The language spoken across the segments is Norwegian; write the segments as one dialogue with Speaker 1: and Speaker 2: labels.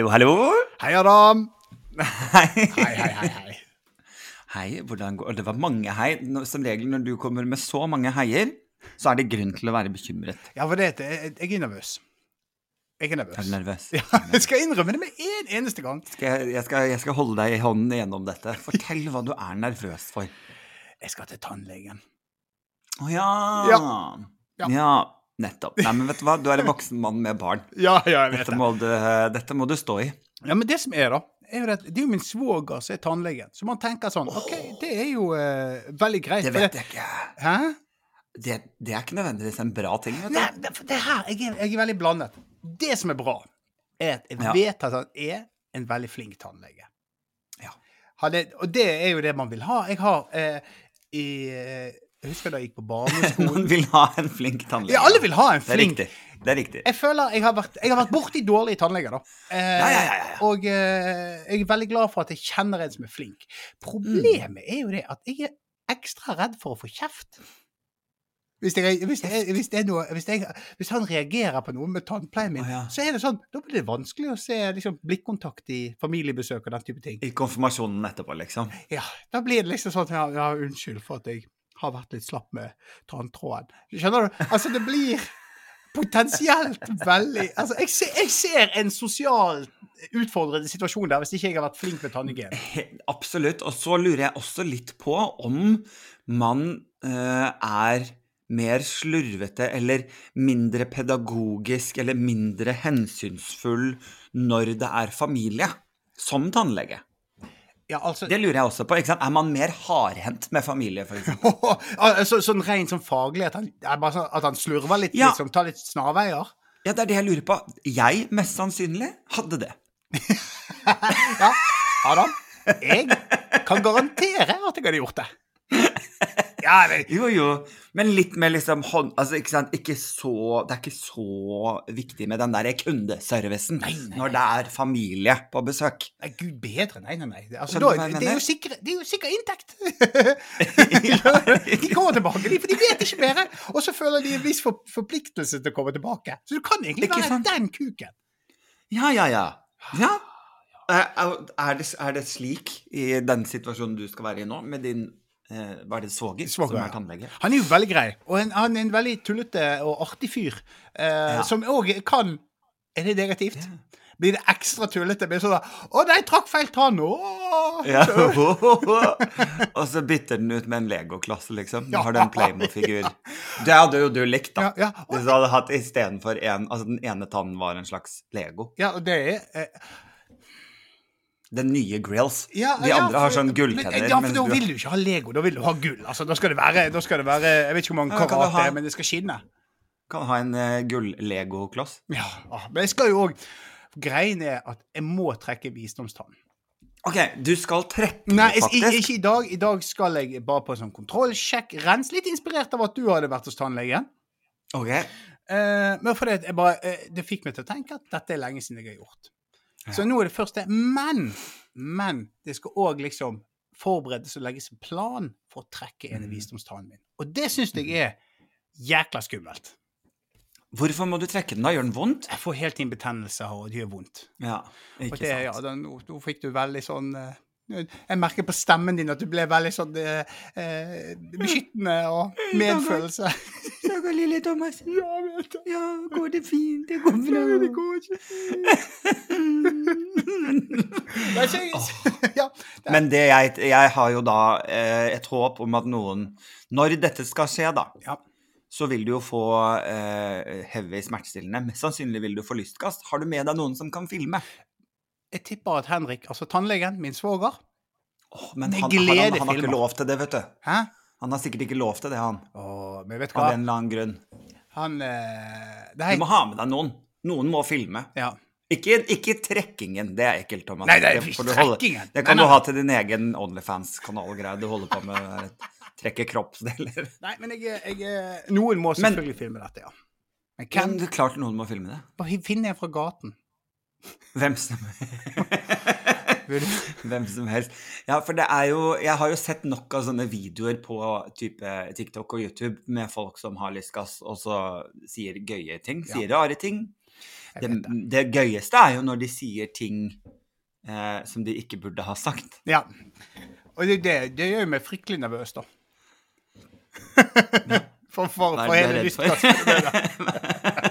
Speaker 1: Hallo, hallo.
Speaker 2: Hei, Adam.
Speaker 1: Hei.
Speaker 2: Hei, hei, hei. hei.
Speaker 1: Hei, hvordan går Det var mange hei. Som regel når du kommer med så mange heier, så er det grunn til å være bekymret.
Speaker 2: Ja, for det, jeg, jeg er nervøs. Jeg er nervøs.
Speaker 1: Er du nervøs?
Speaker 2: Ja, jeg skal innrømme det med en eneste gang.
Speaker 1: Skal jeg, jeg, skal, jeg skal holde deg i hånden gjennom dette. Fortell hva du er nervøs for.
Speaker 2: Jeg skal til tannlegen.
Speaker 1: Å ja.
Speaker 2: Ja.
Speaker 1: ja.
Speaker 2: Ja.
Speaker 1: Nettopp. Nei, men vet du hva? Du er en voksen mann med barn.
Speaker 2: Ja, ja, jeg vet
Speaker 1: Dette
Speaker 2: det.
Speaker 1: må du, dette må du stå i.
Speaker 2: Ja, Men det som er, da, er jo at det er jo min svoger som er tannlegen. Så man tenker sånn OK, det er jo uh, veldig greit.
Speaker 1: Det vet jeg ikke.
Speaker 2: Hæ?
Speaker 1: Det, det er ikke nødvendigvis en bra ting. vet du.
Speaker 2: Nei, det, det her jeg er, jeg er veldig blandet. Det som er bra, er at jeg vet at han er en veldig flink tannlege.
Speaker 1: Ja.
Speaker 2: Han er, og det er jo det man vil ha. Jeg har eh, i eh, Jeg husker da jeg gikk på barneskolen
Speaker 1: Noen vil ha en flink tannlege.
Speaker 2: Ja, alle vil ha en
Speaker 1: Det er riktig. Det er riktig.
Speaker 2: Jeg føler jeg har vært, jeg har vært borti dårlige tannleger, da. Eh,
Speaker 1: Ja, ja, ja, ja.
Speaker 2: Og eh, jeg er veldig glad for at jeg kjenner en som er flink. Problemet er jo det at jeg er ekstra redd for å få kjeft. Hvis, jeg, hvis, jeg, hvis, det noe, jeg, hvis han reagerer på noe med tannpleien min,
Speaker 1: oh, ja.
Speaker 2: så er det sånn, da blir det vanskelig å se liksom, blikkontakt i familiebesøk og den type ting.
Speaker 1: I konfirmasjonen etterpå, liksom.
Speaker 2: Ja, Da blir det liksom sånn ja, ja, unnskyld for at jeg har vært litt slapp med tanntråden. Skjønner du? Altså, det blir potensielt veldig Altså, jeg ser, jeg ser en sosialt utfordrende situasjon der hvis ikke jeg har vært flink med tannhygiene.
Speaker 1: Absolutt. Og så lurer jeg også litt på om man uh, er mer slurvete eller mindre pedagogisk eller mindre hensynsfull når det er familie, som tannlege.
Speaker 2: Ja, altså
Speaker 1: Det lurer jeg også på. Er man mer hardhendt med familie, f.eks.?
Speaker 2: altså, Sånn rent sånn faglig, at han, sånn, at han slurver litt,
Speaker 1: Ja.
Speaker 2: liksom, tar litt snarveier?
Speaker 1: Ja, det er det jeg lurer på. Jeg, mest sannsynlig, hadde det.
Speaker 2: Ja, Adam, jeg kan garantere at jeg hadde gjort det. Ja, men,
Speaker 1: Jo, jo. Men litt mer liksom hånd... Altså, ikke sant. Ikke så Det er ikke så viktig med den der kundeservicen
Speaker 2: Nei, nei,
Speaker 1: når det er familie på besøk.
Speaker 2: Nei, gud bedre. Nei, nei, nei. Altså, da, det, er jo sikre, det er jo sikker inntekt. de kommer tilbake, de, for de vet ikke bedre. Og så føler de en viss for, forpliktelse til å komme tilbake. Så du kan egentlig
Speaker 1: Ikke
Speaker 2: være
Speaker 1: sant?
Speaker 2: den kuken.
Speaker 1: Ja, ja, ja. Ja. Er, er, det, er det slik i den situasjonen du skal være i nå, med din Hva er det, svoger,
Speaker 2: Svoger,
Speaker 1: som er tannlege?
Speaker 2: Han er jo veldig grei, og en, han er en veldig tullete og artig fyr. Eh,
Speaker 1: Ja.
Speaker 2: Som òg kan Er det negativt? Blir det ekstra tullete? Blir sånn 'Å nei, trakk feil tann!'
Speaker 1: Ja. Og så bytter den ut med en legokloss, liksom. Nå
Speaker 2: Ja.
Speaker 1: har du en Playmo-figur. Det hadde jo du likt, da.
Speaker 2: Ja, ja.
Speaker 1: Hvis du hadde hatt istedenfor en Altså den ene tannen var en slags Lego.
Speaker 2: ja, og det er eh,
Speaker 1: Den nye grills.
Speaker 2: ja,
Speaker 1: De
Speaker 2: ja,
Speaker 1: andre har sånn gulltenner.
Speaker 2: Ja, for da vil du ikke ha Lego, da vil du ha gull. Altså, da skal det være, da skal det være Jeg vet ikke hvor mange
Speaker 1: Ja,
Speaker 2: karat det er, men det skal skinne.
Speaker 1: kan ha en uh, gull-legokloss.
Speaker 2: Ja, ah, Men jeg skal jo òg Greien er at jeg må trekke visdomstann.
Speaker 1: OK, du skal trekke det, faktisk?
Speaker 2: Nei, ikke i dag. I dag skal jeg bare på en sånn kontrollsjekk. Rens. Litt inspirert av at du hadde vært hos tannlegen.
Speaker 1: Ok.
Speaker 2: Uh, men fordi det, jeg bare, uh, det fikk meg til å tenke at dette er lenge siden jeg har gjort. Så nå er det først det. Men, men det skal òg liksom forberedes og legges en plan for å trekke en av
Speaker 1: Mm.
Speaker 2: visdomstannen min. Og det syns jeg er jækla skummelt.
Speaker 1: Hvorfor må du trekke den, da? Gjør den vondt?
Speaker 2: Jeg får helt inn betennelse og det gjør vondt.
Speaker 1: Ja, ikke
Speaker 2: det, ja,
Speaker 1: sant.
Speaker 2: da, nå, nå fikk du veldig sånn eh, Jeg merker på stemmen din at du ble veldig sånn eh, eh, beskyttende og medfølelse.
Speaker 1: Stakkars lille Thomas.
Speaker 2: Ja, jeg vet det.
Speaker 1: Ja, går det fint? Det går
Speaker 2: Nei, det går ikke. Jeg, det,
Speaker 1: Men det jeg, jeg har jo da eh, et håp om at noen Når dette skal skje, da,
Speaker 2: ja.
Speaker 1: så vil du jo få eh, heavy smertestillende. Mest sannsynlig vil du få lystkast. Har du med deg noen som kan filme?
Speaker 2: Jeg tipper at Henrik, altså tannlegen, min svoger
Speaker 1: oh, men han, han, han, han har ikke lov til det, vet du.
Speaker 2: Hæ?
Speaker 1: Han har sikkert ikke lov til det, han.
Speaker 2: Åh, men vet du
Speaker 1: Av
Speaker 2: hva?
Speaker 1: en eller annen grunn.
Speaker 2: Han eh, Det
Speaker 1: Du
Speaker 2: er
Speaker 1: må ha med deg noen. Noen må filme.
Speaker 2: ja.
Speaker 1: Ikke, ikke trekkingen, det er ekkelt, Thomas.
Speaker 2: Nei,
Speaker 1: det, er du holde-
Speaker 2: trekkingen.
Speaker 1: det kan
Speaker 2: Nei,
Speaker 1: du
Speaker 2: nei.
Speaker 1: ha til din egen Onlyfans-kanalgreie. Du holder på med trekke kroppsdeler.
Speaker 2: Nei, men jeg, jeg Noen må
Speaker 1: Men-
Speaker 2: selvfølgelig filme dette, ja. Men
Speaker 1: Men
Speaker 2: hvem?
Speaker 1: det er klart noen må filme det.
Speaker 2: Bare finner jeg fra gaten.
Speaker 1: Hvem som,
Speaker 2: Vil
Speaker 1: hvem som helst. Ja, for det er jo Jeg har jo sett nok av sånne videoer på type TikTok og YouTube med folk som har lystgass, og så sier gøye ting.
Speaker 2: Ja.
Speaker 1: Sier rare ting. Det,
Speaker 2: det.
Speaker 1: gøyeste er jo når de sier ting eh, som de ikke burde ha sagt.
Speaker 2: Ja. Og det, det, det gjør meg fryktelig nervøs, da. For, for, for hele lystgassen.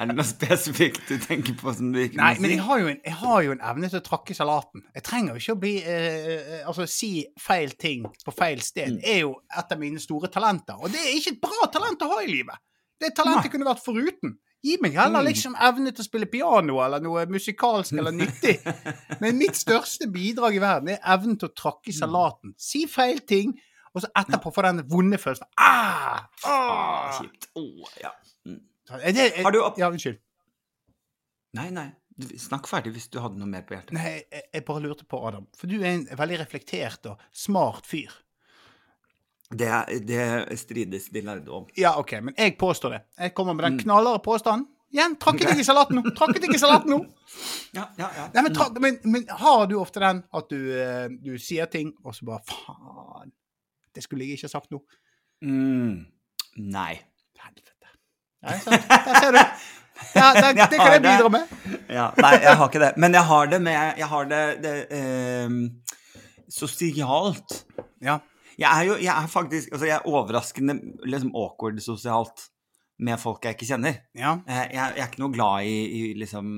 Speaker 1: Er det noe spesifikt du tenker på som du ikke
Speaker 2: Nei,
Speaker 1: må
Speaker 2: men jeg har, en, jeg har jo en evne til å trakke salaten. Jeg trenger jo ikke å bli eh, eh, Altså, si feil ting på feil sted
Speaker 1: Mm.
Speaker 2: er jo et av mine store talenter. Og det er ikke et bra talent å ha i livet. Det talentet
Speaker 1: Nei.
Speaker 2: kunne vært foruten. Gi meg heller
Speaker 1: Mm.
Speaker 2: liksom evne til å spille piano eller noe musikalsk eller nyttig. Men mitt største bidrag i verden er evnen til å trakke
Speaker 1: Mm.
Speaker 2: salaten. Si feil ting, og så etterpå få den vonde følelsen. Ah!
Speaker 1: Ah,
Speaker 2: ah!
Speaker 1: kjipt. Oh, ja. Mm.
Speaker 2: Er det, er,
Speaker 1: Har du opp-
Speaker 2: Ja, unnskyld.
Speaker 1: Nei, nei. Snakk ferdig hvis du hadde noe mer på hjertet.
Speaker 2: Nei, jeg, jeg bare lurte på, Adam. For du er en veldig reflektert og smart fyr.
Speaker 1: Det, det strides de lærde om.
Speaker 2: Ja, OK, men jeg påstår det. Jeg kommer med den
Speaker 1: Mm.
Speaker 2: knallharde påstanden. Igjen, trakket ikke i salaten nå! Trakket jeg i salaten nå!
Speaker 1: Ja, ja, ja.
Speaker 2: Nei, men, tra men, men har du ofte den at du, eh, du sier ting, og så bare Faen, det skulle jeg ikke ha sagt nå.
Speaker 1: Mm. Nei.
Speaker 2: Helvete. Nei, sant. Der ser du. Ja, det, det kan jeg bidra med.
Speaker 1: Ja, nei, jeg har ikke det. Men jeg har det med Jeg har det, det eh, sosialt.
Speaker 2: Ja.
Speaker 1: Jeg er jo jeg er faktisk altså jeg er overraskende liksom awkward sosialt med folk jeg ikke kjenner.
Speaker 2: Ja.
Speaker 1: Eh, Jeg, jeg er ikke noe glad i, i liksom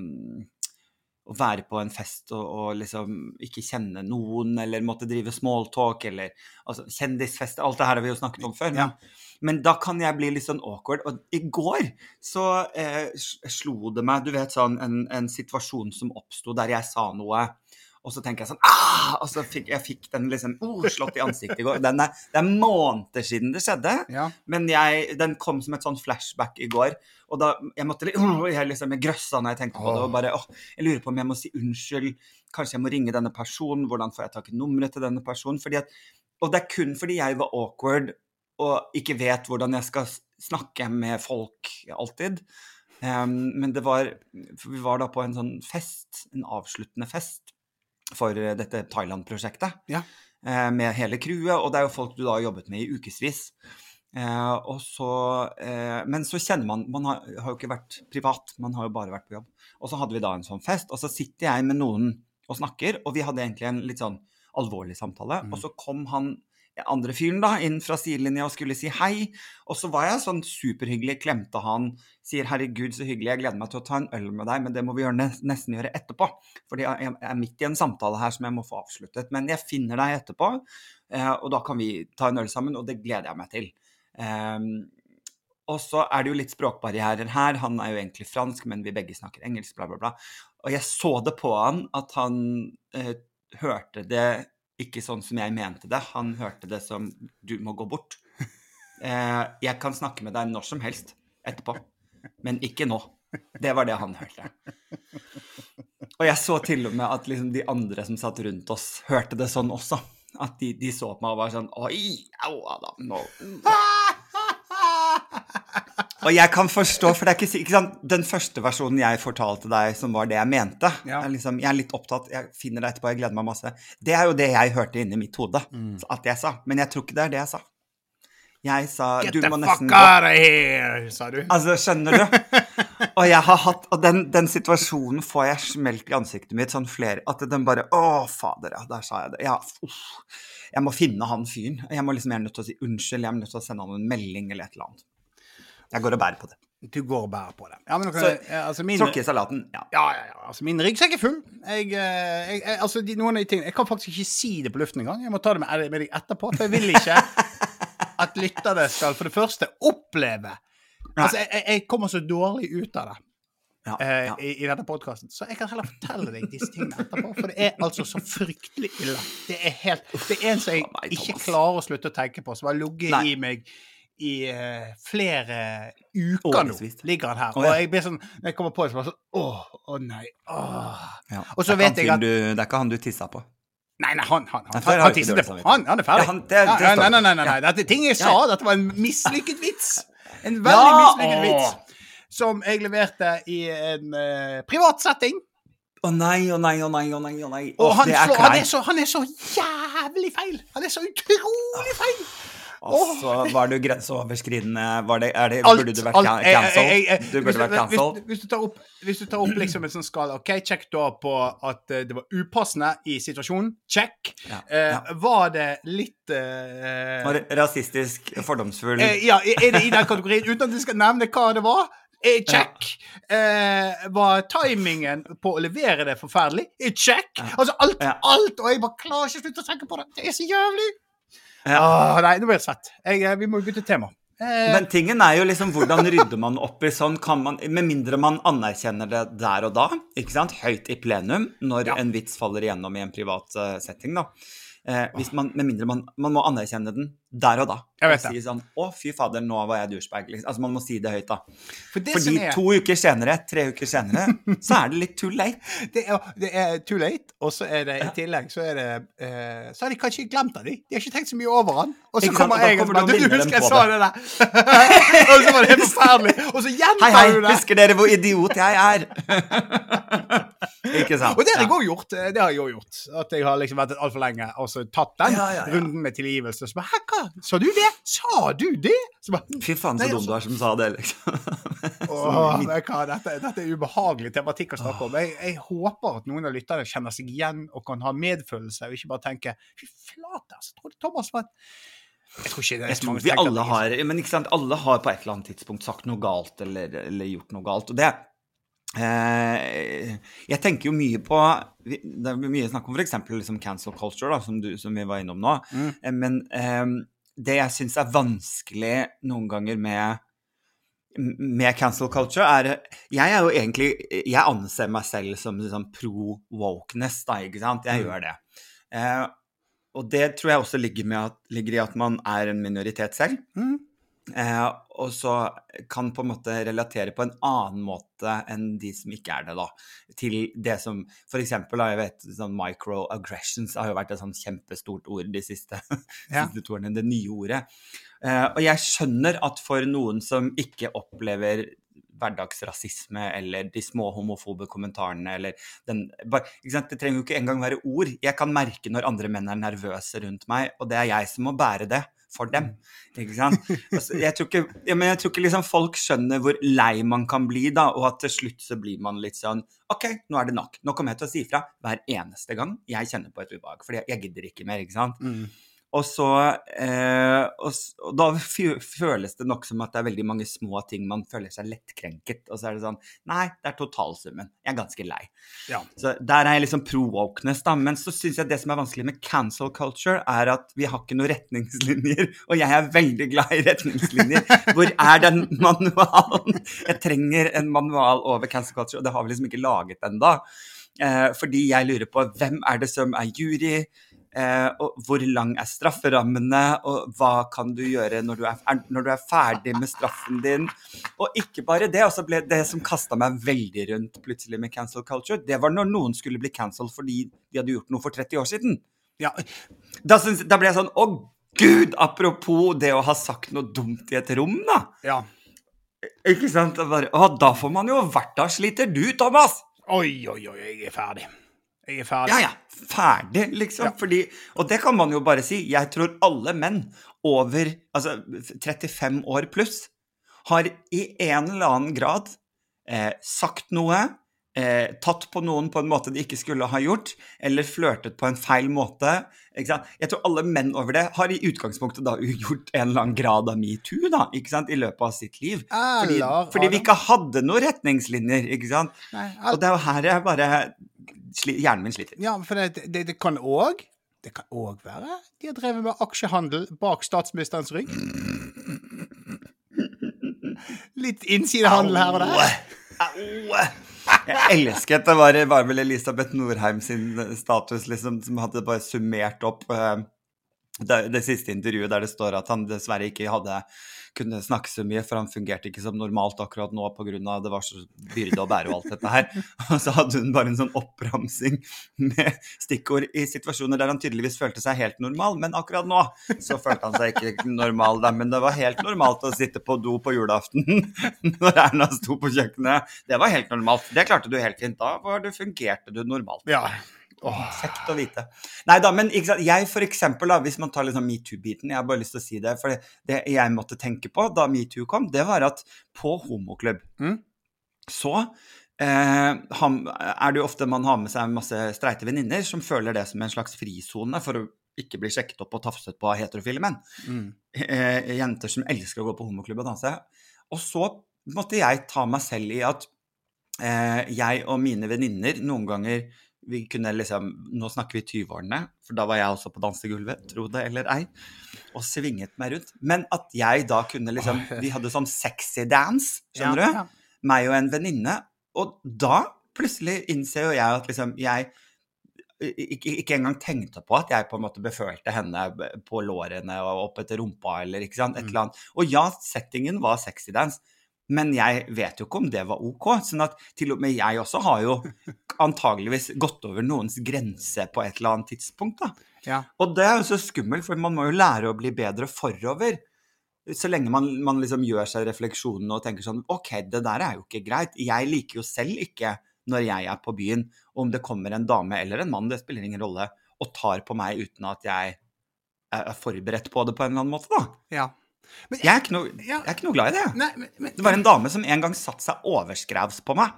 Speaker 1: å være på en fest og, og liksom ikke kjenne noen, eller måtte drive smalltalk, eller altså kjendisfest Alt det her har vi jo snakket om før.
Speaker 2: Ja.
Speaker 1: Men, men da kan jeg bli litt sånn awkward. Og i går så eh, slo det meg, du vet sånn, en, en situasjon som oppsto der jeg sa noe. Og så tenker jeg sånn ah! Og så fikk jeg fikk den liksom oh, slått i ansiktet i går. Den er, det er måneder siden det skjedde.
Speaker 2: ja.
Speaker 1: Men jeg, den kom som et sånn flashback i går. Og da jeg måtte oh, jeg liksom jeg grøssa når jeg tenkte på det. Og bare, åh, jeg lurer på om jeg må si unnskyld. Kanskje jeg må ringe denne personen. Hvordan får jeg tak i nummeret til denne personen? Fordi at, og det er kun fordi jeg var awkward og ikke vet hvordan jeg skal snakke med folk alltid. Um, men det var Vi var da på en sånn fest, en avsluttende fest for eh, dette Thailand-prosjektet.
Speaker 2: Ja.
Speaker 1: eh, Med hele crewet, og det er jo folk du da har jobbet med i ukevis. Eh, og så, eh, men så kjenner man Man har, har jo ikke vært privat, man har jo bare vært på jobb. Og så hadde vi da en sånn fest, og så sitter jeg med noen og snakker, og vi hadde egentlig en litt sånn alvorlig samtale.
Speaker 2: Mm.
Speaker 1: Og så kom han andre fyren da inn fra sidelinja og skulle si hei, og så var jeg sånn superhyggelig, klemte han, sier 'herregud, så hyggelig, jeg gleder meg til å ta en øl med deg', men det må vi gjøre, nesten gjøre etterpå. Fordi jeg er midt i en samtale her som jeg må få avsluttet. Men jeg finner deg etterpå, eh, og da kan vi ta en øl sammen, og det gleder jeg meg til. Ehm, og så er det jo litt språkbarrierer her. Han er jo egentlig fransk, men vi begge snakker engelsk, bla, bla, bla. Og jeg så det på han at han eh, hørte det ikke sånn som jeg mente det. Han hørte det som 'du må gå bort'. Eh, jeg kan snakke med deg når som helst etterpå, men ikke nå. Det var det han hørte. Og jeg så til og med at liksom de andre som satt rundt oss, hørte det sånn også. At de, de så på meg og var sånn Oi, au, Adam, nå Og jeg kan forstå, for det er ikke, ikke sant, den første versjonen jeg fortalte deg, som var det jeg mente
Speaker 2: Ja.
Speaker 1: jeg, liksom, Jeg er litt opptatt, jeg finner deg etterpå, jeg gleder meg masse. Det er jo det jeg hørte inni mitt hode
Speaker 2: Mm.
Speaker 1: at jeg sa. Men jeg tror ikke det er det jeg sa. Jeg sa
Speaker 2: Get
Speaker 1: du
Speaker 2: the fuck out of here, sa du.
Speaker 1: Altså, skjønner du? Og jeg har hatt Og den, den situasjonen får jeg smelt i ansiktet mitt sånn flere At den bare Å, fader, ja, der sa jeg det. Ja, uff. Jeg må finne han fyren. Jeg må liksom, jeg er nødt til å si unnskyld. Jeg er nødt til å sende han en melding eller et eller annet. Jeg går og bærer på det.
Speaker 2: Du går og bærer på det. Ja, men kan
Speaker 1: Så-
Speaker 2: altså min,
Speaker 1: Tråkke i salaten. Ja.
Speaker 2: Ja, ja, ja. Altså, min ryggsekk er full. Jeg, eh, jeg, jeg, altså, de, noen av de tingene Jeg kan faktisk ikke si det på luften engang. Jeg må ta det med, med deg etterpå, for jeg vil ikke at lytterne skal for det første oppleve Altså, jeg, jeg- jeg kommer så dårlig ut av det
Speaker 1: Ja,
Speaker 2: eh,
Speaker 1: ja.
Speaker 2: i, i denne podkasten, så jeg kan heller fortelle deg disse tingene etterpå. For det er altså så fryktelig ille. Det er helt Det er en som jeg ikke klarer å slutte å tenke på, som har ligget i meg i eh, flere uker nå. Ligger han her. Og jeg blir sånn Når jeg kommer på det, så bare sånn Åh, å nei. Åh.
Speaker 1: Ja.
Speaker 2: Og så vet jeg at-
Speaker 1: du, Det er ikke han du tissa på.
Speaker 2: Nei, nei, han, han, han, han, tisset det på. Han, han er ferdig.
Speaker 1: Ja, han- det- det
Speaker 2: nei, nei, nei, nei, nei. Dette ting jeg sa. Dette var en mislykket vits. En veldig
Speaker 1: Ja,
Speaker 2: mislykket vits. Som jeg leverte i en uh, privat setting.
Speaker 1: Å nei, å nei, å nei, å nei. å nei.
Speaker 2: Og han,
Speaker 1: er
Speaker 2: slår, han, er så, han er så jævlig feil! Han er så utrolig feil!
Speaker 1: Og så var du grenseoverskridende var det, det,
Speaker 2: Alt,
Speaker 1: Burde du vært cancelled? Du
Speaker 2: hvis
Speaker 1: burde vært
Speaker 2: hvis-
Speaker 1: cancelled?
Speaker 2: Hvis, du tar opp, hvis du tar opp liksom en sånn skala OK, check da på at eh, det var upassende i situasjonen. Check.
Speaker 1: Ja,
Speaker 2: Eh,
Speaker 1: ja.
Speaker 2: Var det litt eh,
Speaker 1: rasistisk, fordomsfull
Speaker 2: eh, Ja, er det i den kategorien, uten at du skal nevne hva det var? Check. check. Eh, var timingen på å levere det forferdelig? Eh, check.
Speaker 1: Ja.
Speaker 2: Altså alt,
Speaker 1: Ja.
Speaker 2: alt, og jeg bare klarer ikke å slutte å tenke på det. Det er så jævlig.
Speaker 1: Ja.
Speaker 2: Åh, nei, nå blir jeg svett. Eh, vi må bytte tema. Eh,
Speaker 1: Men tingen er jo liksom hvordan rydder man opp i sånn kan man, Med mindre man anerkjenner det der og da, ikke sant? høyt i plenum, når
Speaker 2: Ja.
Speaker 1: en vits faller igjennom i en privat eh, setting, da. Eh, man, med mindre man, man må anerkjenne den der og da.
Speaker 2: Jeg vet det.
Speaker 1: si sånn Å, fy fader, nå var jeg douchebag. Liksom. Altså, man må si det høyt, da.
Speaker 2: for det
Speaker 1: Fordi to uker senere, tre uker senere, så er det litt too late.
Speaker 2: det er, det er too late, og så er det i tillegg så er det eh, Så har de kanskje glemt av de. De har ikke tenkt så mye over han. Og så kommer jeg og bare
Speaker 1: du
Speaker 2: husker jeg sa det der! og så var det helt forferdelig. Og så
Speaker 1: Hei,
Speaker 2: gjentar
Speaker 1: hei,
Speaker 2: du det.
Speaker 1: husker dere hvor idiot jeg er? ikke sant?
Speaker 2: Og det har jeg òg gjort. Det har jeg også gjort. At jeg har liksom vært altfor lenge og så tatt den
Speaker 1: Ja, ja, ja.
Speaker 2: runden med tilgivelse. Så bare Hæ. Sa du det? Sa du det? Så bare
Speaker 1: Fy faen, så dum
Speaker 2: altså-
Speaker 1: du er som sa det, liksom.
Speaker 2: Åh, men hva, dette, dette er ubehagelig tematikk å snakke om. Jeg, jeg håper at noen av lytterne kjenner seg igjen og kan ha medfølelse, og ikke bare tenke Fy flate, altså. Tror du Thomas var Jeg tror ikke det er så mange
Speaker 1: vi alle har Men ikke sant, alle har på et eller annet tidspunkt sagt noe galt eller, eller gjort noe galt. Og det Jeg tenker jo mye på Det er mye snakk om f.eks. Liksom cancel culture, da, som, du, som vi var innom nå.
Speaker 2: Mm.
Speaker 1: Eh, Men eh, det jeg syns er vanskelig noen ganger med med cancel culture er Jeg er jo egentlig Jeg anser meg selv som liksom pro wokeness, da, ikke sant? Jeg
Speaker 2: Mm.
Speaker 1: gjør det. Eh, og det tror jeg også ligger, med at, ligger i at man er en minoritet selv.
Speaker 2: Mm.
Speaker 1: Eh, og så kan på en måte relatere på en annen måte enn de som ikke er det, da. Til det som For eksempel, jeg vet sånn microaggressions har jo vært et sånn kjempestort ord de siste,
Speaker 2: Ja.
Speaker 1: siste to årene. Det nye ordet. Eh, og jeg skjønner at for noen som ikke opplever hverdagsrasisme eller de små homofobe kommentarene eller den bare? Det trenger jo ikke engang være ord. Jeg kan merke når andre menn er nervøse rundt meg, og det er jeg som må bære det for dem. Ikke sant? Altså, jeg tror ikke, ja, jeg tror ikke liksom folk skjønner hvor lei man kan bli, da, og at til slutt så blir man litt sånn OK, nå er det nok. Nå kommer jeg til å si fra hver eneste gang jeg kjenner på et ubehag, for jeg, jeg gidder ikke mer, ikke sant?
Speaker 2: Mm.
Speaker 1: Og så eh, og, og da føles det nok som at det er veldig mange små ting man føler seg lettkrenket. Og så er det sånn Nei, det er totalsummen. Jeg er ganske lei.
Speaker 2: Ja.
Speaker 1: Så der er jeg liksom pro wokeness, da. Men så syns jeg det som er vanskelig med cancel culture, er at vi har ikke noen retningslinjer. Og jeg er veldig glad i retningslinjer. Hvor er den manualen? Jeg trenger en manual over cancel culture, og det har vi liksom ikke laget ennå. Eh, fordi jeg lurer på hvem er det som er jury? Eh, og hvor lang er strafferammene, og hva kan du gjøre når du er, er, når du er ferdig med straffen din? Og ikke bare det, og så ble det som kasta meg veldig rundt plutselig med cancel culture, det var når noen skulle bli cancelled fordi de hadde gjort noe for 30 år siden.
Speaker 2: Ja.
Speaker 1: Da, synes, da ble jeg sånn Å, gud! Apropos det å ha sagt noe dumt i et rom, da.
Speaker 2: ja.
Speaker 1: Ikke sant? Bare, å, da får man jo hverdagssliter du, Thomas!
Speaker 2: Oi, oi, oi, jeg er ferdig. Jeg er ferdig.
Speaker 1: Ja, ja. Ferdig, liksom.
Speaker 2: Ja.
Speaker 1: Fordi, og det kan man jo bare si. Jeg tror alle menn over altså, 35 år pluss har i en eller annen grad eh, sagt noe, eh, tatt på noen på en måte de ikke skulle ha gjort, eller flørtet på en feil måte. Ikke sant? Jeg tror alle menn over det har i utgangspunktet da gjort en eller annen grad av metoo da, ikke sant? i løpet av sitt liv. Fordi, fordi vi ikke hadde noen retningslinjer, ikke sant?
Speaker 2: Nei,
Speaker 1: Og det er jo her jeg bare Hjernen min sliter.
Speaker 2: Ja, for det, det, det kan òg Det kan òg være de har drevet med aksjehandel bak statsministerens rygg. Litt innsidehandel her og der.
Speaker 1: Au! Jeg elsket det var, var vel Elisabeth Norheim sin status liksom, som hadde bare summert opp uh, det, det siste intervjuet der det står at han dessverre ikke hadde kunne snakke så mye, for han fungerte ikke som normalt akkurat nå pga. det var så byrde å bære og alt dette her. Og så hadde hun bare en sånn oppramsing med stikkord i situasjoner der han tydeligvis følte seg helt normal, men akkurat nå så følte han seg ikke normal. Da. Men det var helt normalt å sitte på do på julaften når Erna sto på kjøkkenet. Det var helt normalt. Det klarte du helt fint. Da var du, fungerte du normalt.
Speaker 2: Ja.
Speaker 1: Åh, kjekt å vite. Nei da, men jeg for eksempel, da, hvis man tar liksom metoo-biten Jeg har bare lyst til å si det, for det, jeg måtte tenke på da metoo kom, det var at på homoklubb
Speaker 2: Mm.
Speaker 1: så eh, ham, er det jo ofte man har med seg masse streite venninner som føler det som en slags frisone for å ikke bli sjekket opp og tafset på av heterofile menn.
Speaker 2: Mm.
Speaker 1: Eh, jenter som elsker å gå på homoklubb og danse. Og så måtte jeg ta meg selv i at eh, jeg og mine venninner noen ganger vi kunne liksom Nå snakker vi 20-årene, for da var jeg også på dansegulvet, tro det eller ei, og svinget meg rundt. Men at jeg da kunne liksom Vi hadde sånn sexy dance, skjønner
Speaker 2: Ja,
Speaker 1: du?
Speaker 2: ja.
Speaker 1: Meg og en venninne. Og da plutselig innser jo jeg at liksom jeg ikke, ikke engang tenkte på at jeg på en måte befølte henne på lårene og opp etter rumpa eller ikke sant, et
Speaker 2: Mm.
Speaker 1: eller annet. Og ja, settingen var sexy dance, men jeg vet jo ikke om det var ok. Sånn at til og med jeg også har jo antageligvis gått over noens grense på et eller annet tidspunkt, da.
Speaker 2: Ja.
Speaker 1: Og det er jo så skummelt, for man må jo lære å bli bedre forover. Så lenge man, man liksom gjør seg refleksjonene og tenker sånn OK, det der er jo ikke greit. Jeg liker jo selv ikke når jeg er på byen, om det kommer en dame eller en mann, det spiller ingen rolle, og tar på meg uten at jeg er forberedt på det på en eller annen måte, da.
Speaker 2: ja. Men,
Speaker 1: Jeg er ikke noe,
Speaker 2: Ja.
Speaker 1: jeg er ikke noe glad i det.
Speaker 2: Nei, men, men,
Speaker 1: Det var en dame som en gang satte seg overskrevs på meg.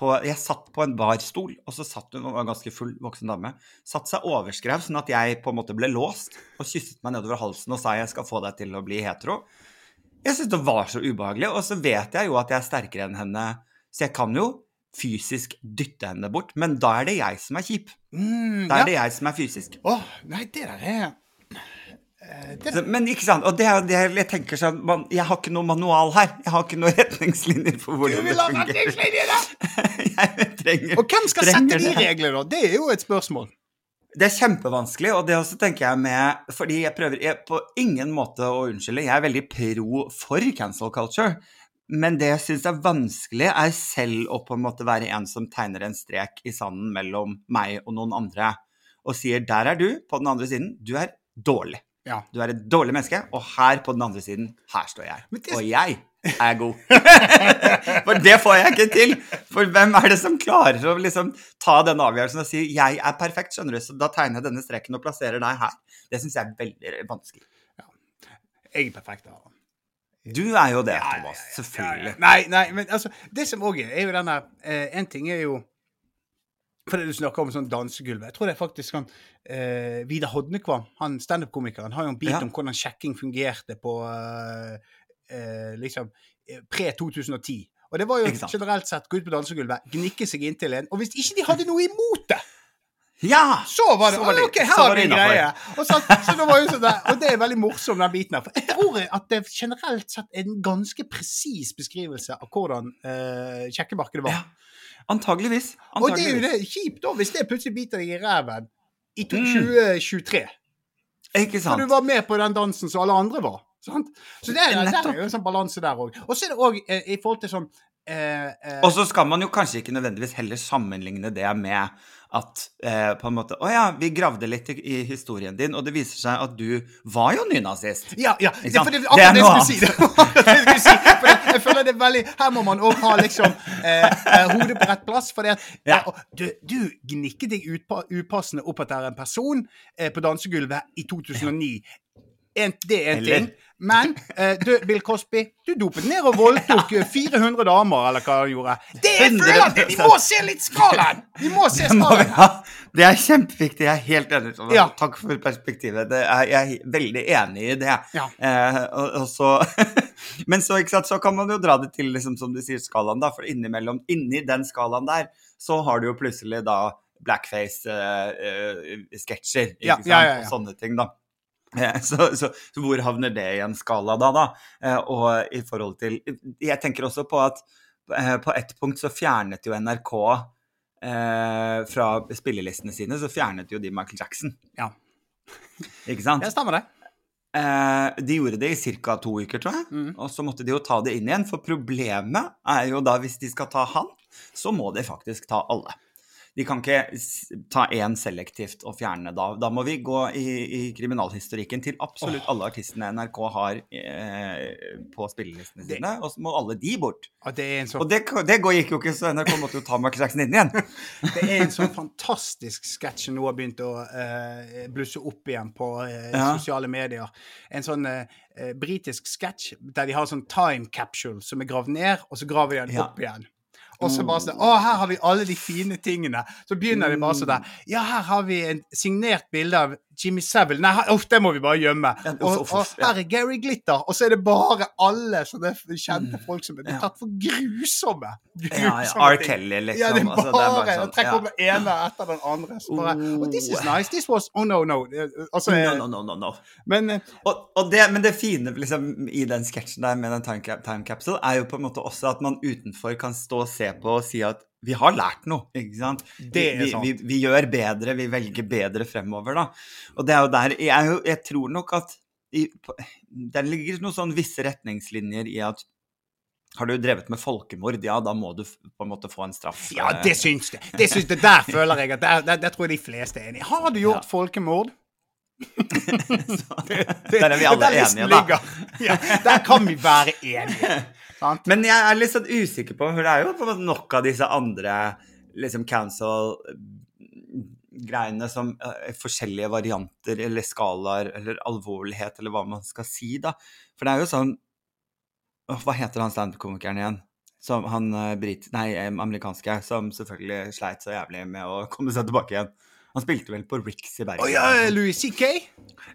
Speaker 1: På, jeg satt på en barstol, og så satt hun, var en ganske full voksen dame, satt seg overskrevs sånn at jeg på en måte ble låst, og kysset meg nedover halsen og sa jeg skal få deg til å bli hetero. Jeg syntes det var så ubehagelig, og så vet jeg jo at jeg er sterkere enn henne, så jeg kan jo fysisk dytte henne bort, men da er det jeg som er kjip.
Speaker 2: mm,
Speaker 1: Da
Speaker 2: ja.
Speaker 1: er det jeg som er fysisk.
Speaker 2: Åh, nei, det der er det
Speaker 1: men ikke sant, og det er det jeg tenker sånn, man, jeg har ikke noe manual her, jeg har ikke noen retningslinjer for
Speaker 2: Du
Speaker 1: hvordan det
Speaker 2: vil ha
Speaker 1: retningslinjer da
Speaker 2: Og hvem skal sette de reglene, da? Det er jo et spørsmål.
Speaker 1: Det er kjempevanskelig, og det også tenker jeg med Fordi jeg prøver jeg, på ingen måte å unnskylde. Jeg er veldig pro for cancel culture. Men det jeg syns er vanskelig, er selv å på en måte være en som tegner en strek i sanden mellom meg og noen andre, og sier 'der er du', på den andre siden. Du er dårlig.
Speaker 2: Ja.
Speaker 1: Du er et dårlig menneske, og her på den andre siden, her står jeg.
Speaker 2: Det-
Speaker 1: Og jeg er god. For det får jeg ikke til. For hvem er det som klarer å liksom ta den avgjørelsen og si 'jeg er perfekt', skjønner du, så da tegner jeg denne streken og plasserer deg her. Det syns jeg er veldig vanskelig.
Speaker 2: Jeg er perfekt. da.
Speaker 1: Du er jo det,
Speaker 2: Ja, ja,
Speaker 1: Thomas. Selvfølgelig.
Speaker 2: Nei, nei, men altså Det som òg er, er jo denne eh, En ting er jo For det du snakker om sånn dansegulv Jeg tror det er faktisk han eh, Vidar Hodnekvam, han standup-komikeren, har jo en bit
Speaker 1: Ja.
Speaker 2: om hvordan sjekking fungerte på eh, eh, liksom eh, pre-2010. Og det var jo generelt sett gå ut på dansegulvet, gnikke seg inntil en Og hvis ikke de hadde noe imot det,
Speaker 1: Ja!
Speaker 2: så var det,
Speaker 1: Så var det-
Speaker 2: Ah, OK, her
Speaker 1: så var det
Speaker 2: en greie. Og, så, så det var jo sånn der, og det er veldig morsom, den biten her. For jeg tror at det generelt sett er en ganske presis beskrivelse av hvordan uh, sjekkemarkedet var.
Speaker 1: ja. Antageligvis.
Speaker 2: og det er jo det kjipt, da, hvis det plutselig biter deg i ræven i to-
Speaker 1: Mm.
Speaker 2: 2023.
Speaker 1: Ikke
Speaker 2: For du var med på den dansen som alle andre var. Sant? Så det er, der er jo en sånn balanse der òg. Og så er det òg eh, i forhold til sånn eh, eh,
Speaker 1: Og så skal man jo kanskje ikke nødvendigvis heller sammenligne det med at eh, på en måte Å ja, vi gravde litt i, i historien din, og det viser seg at du var jo nynazist.
Speaker 2: Ja, ja. Det,
Speaker 1: sant?
Speaker 2: for det,
Speaker 1: Det er noe
Speaker 2: annet. si. Det det si. For det, jeg føler det er veldig Her må man òg ha liksom eh, eh, hodet på rett plass. For det at
Speaker 1: Ja.
Speaker 2: du, du gnikket deg utpa, upassende opp etter en person eh, på dansegulvet i 2009. En, det er en
Speaker 1: Eller-
Speaker 2: ting. Men eh, du, Bill Cosby, du dopet ned og voldtok eh, 400 damer, eller hva han gjorde. Det er jeg, Vi må se litt skalaen! Vi må se skalaen.
Speaker 1: det er kjempeviktig. Jeg er helt enig.
Speaker 2: Ja.
Speaker 1: Takk for perspektivet. Det er, jeg er veldig enig i det.
Speaker 2: Ja.
Speaker 1: Eh, og, og så, men så, sant, så kan man jo dra det til, liksom, som du sier, skalaen. da, For innimellom, inni den skalaen der, så har du jo plutselig da blackface-sketsjer. ikke
Speaker 2: Ja, ja, ja, ja.
Speaker 1: Sånne ting, da. Eh, Så, så, så hvor havner det i en skala da, da? Eh, Og i forhold til Jeg tenker også på at eh, på et punkt så fjernet jo NRK eh, fra spillelistene sine, så fjernet jo de Michael Jackson.
Speaker 2: Ja.
Speaker 1: Ikke sant?
Speaker 2: Det stemmer det.
Speaker 1: Eh, de gjorde det i ca. to uker, tror jeg.
Speaker 2: Mm.
Speaker 1: Og så måtte de jo ta det inn igjen. For problemet er jo da, hvis de skal ta han, så må de faktisk ta alle. De kan ikke ta én selektivt og fjerne da. Da må vi gå i, i kriminalhistorikken til absolutt alle artistene NRK har eh, på spillelistene sine, og så må alle de bort.
Speaker 2: At det en sånn
Speaker 1: Og det, det gikk jo ikke, så NRK måtte jo ta Michael Jackson inn igjen.
Speaker 2: Det er en sånn fantastisk sketsj som nå har begynt å eh, blusse opp igjen på eh,
Speaker 1: Ja.
Speaker 2: sosiale medier. En sånn eh, eh, britisk sketsj der de har sånn time capsule som er gravd ned, og så graver de den
Speaker 1: Ja.
Speaker 2: opp igjen. Og så bare sånn Å, her har vi alle de fine tingene. Så begynner de bare sånn der Ja, her har vi en signert bilde av Jimmy Savile. Nei, uff, det må vi bare gjemme.
Speaker 1: Ja, uff,
Speaker 2: Og,
Speaker 1: uff,
Speaker 2: og her er Gary Glitter. Og så er det bare alle sånne kjente folk som er
Speaker 1: Mm. Ja.
Speaker 2: tatt for grusomme.
Speaker 1: Ja, ja. R. Kelly, liksom.
Speaker 2: Ja, det er
Speaker 1: Altså,
Speaker 2: bare,
Speaker 1: det er bare sånn,
Speaker 2: trekker opp den ene etter den andre. Så bare,
Speaker 1: Oh.
Speaker 2: this is nice, this was Oh no, no. Altså,
Speaker 1: No, no, no, no, no.
Speaker 2: Men eh,
Speaker 1: Og, og det, men det fine liksom, i den sketsjen der med den time, time capsule, er jo på en måte også at man utenfor kan stå og se på og si at vi har lært noe, ikke sant?
Speaker 2: Det
Speaker 1: vi,
Speaker 2: sant.
Speaker 1: Vi, vi gjør bedre, vi velger bedre fremover, da. Og det er jo der Jeg, jeg tror nok at i, det ligger noen sånn visse retningslinjer i at har du drevet med folkemord, ja, da må du på en måte få en straff.
Speaker 2: ja,
Speaker 1: eh,
Speaker 2: det syns jeg. Det, syns jeg. Der føler jeg at der, der, der tror jeg de fleste er enig. Har du gjort
Speaker 1: Ja.
Speaker 2: folkemord?
Speaker 1: så- Der er vi alle enige, da.
Speaker 2: Ja, der kan vi være enige. Sant?
Speaker 1: Men jeg er litt sånn usikker på, for det er jo nok av disse andre liksom cancel-greiene som er forskjellige varianter eller skalaer eller alvorlighet eller hva man skal si, da. For det er jo sånn Hva heter han standup-komikeren igjen? Som han eh, brit... Nei, eh, amerikanske, som selvfølgelig sleit så jævlig med å komme seg tilbake igjen. Han spilte vel på Ricks i Bergen.
Speaker 2: Oh, ja, Louis C.K.?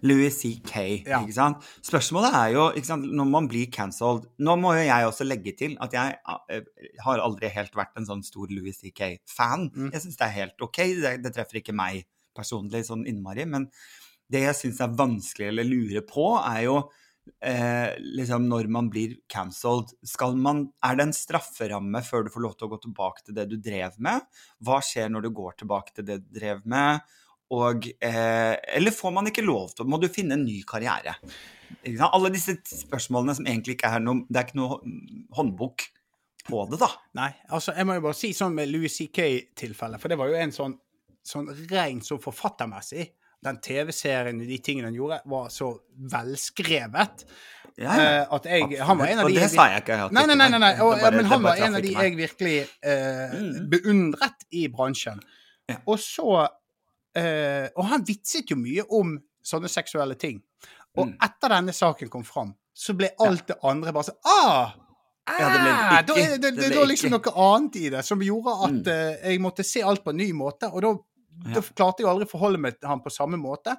Speaker 1: Louis C.K.
Speaker 2: Ja.
Speaker 1: ikke sant? Spørsmålet er jo, ikke sant, når man blir cancelled Nå må jo jeg også legge til at jeg eh, har aldri helt vært en sånn stor Louis C.K.-fan.
Speaker 2: Mm.
Speaker 1: Jeg syns det er helt ok. Det, det treffer ikke meg personlig sånn innmari. Men det jeg syns er vanskelig eller lurer på, er jo eh, liksom når man blir cancelled Er det en strafferamme før du får lov til å gå tilbake til det du drev med? Hva skjer når du går tilbake til det du drev med? Og, eh, eller får man ikke lov til Må du finne en ny karriere? Alle disse spørsmålene som egentlig ikke er noe Det er ikke noe håndbok på det, da.
Speaker 2: Nei, altså jeg må jo bare si sånn med Louis C.K.-tilfellet, for det var jo en sånn, sånn rent sånn forfattermessig. Den TV-serien og de tingene han gjorde, var så velskrevet
Speaker 1: Ja, ja.
Speaker 2: eh, at jeg Han var en av
Speaker 1: og det sa jeg ikke. Jeg
Speaker 2: Nei, nei, nei, nei, nei. Og,
Speaker 1: bare-
Speaker 2: men han var en av de jeg virkelig eh,
Speaker 1: Mm.
Speaker 2: beundret i bransjen.
Speaker 1: Ja.
Speaker 2: Og så eh, Og han vitset jo mye om sånne seksuelle ting. Og
Speaker 1: Mm.
Speaker 2: etter denne saken kom fram, så ble alt det andre bare sånn Ah!
Speaker 1: Ja, det ble
Speaker 2: ah,
Speaker 1: ikke-
Speaker 2: da er det, det,
Speaker 1: det
Speaker 2: det
Speaker 1: ble
Speaker 2: liksom noe annet i det som gjorde at
Speaker 1: Mm.
Speaker 2: eh, jeg måtte se alt på en ny måte. Og da. Da klarte jeg aldri å forholde meg til han på samme måte.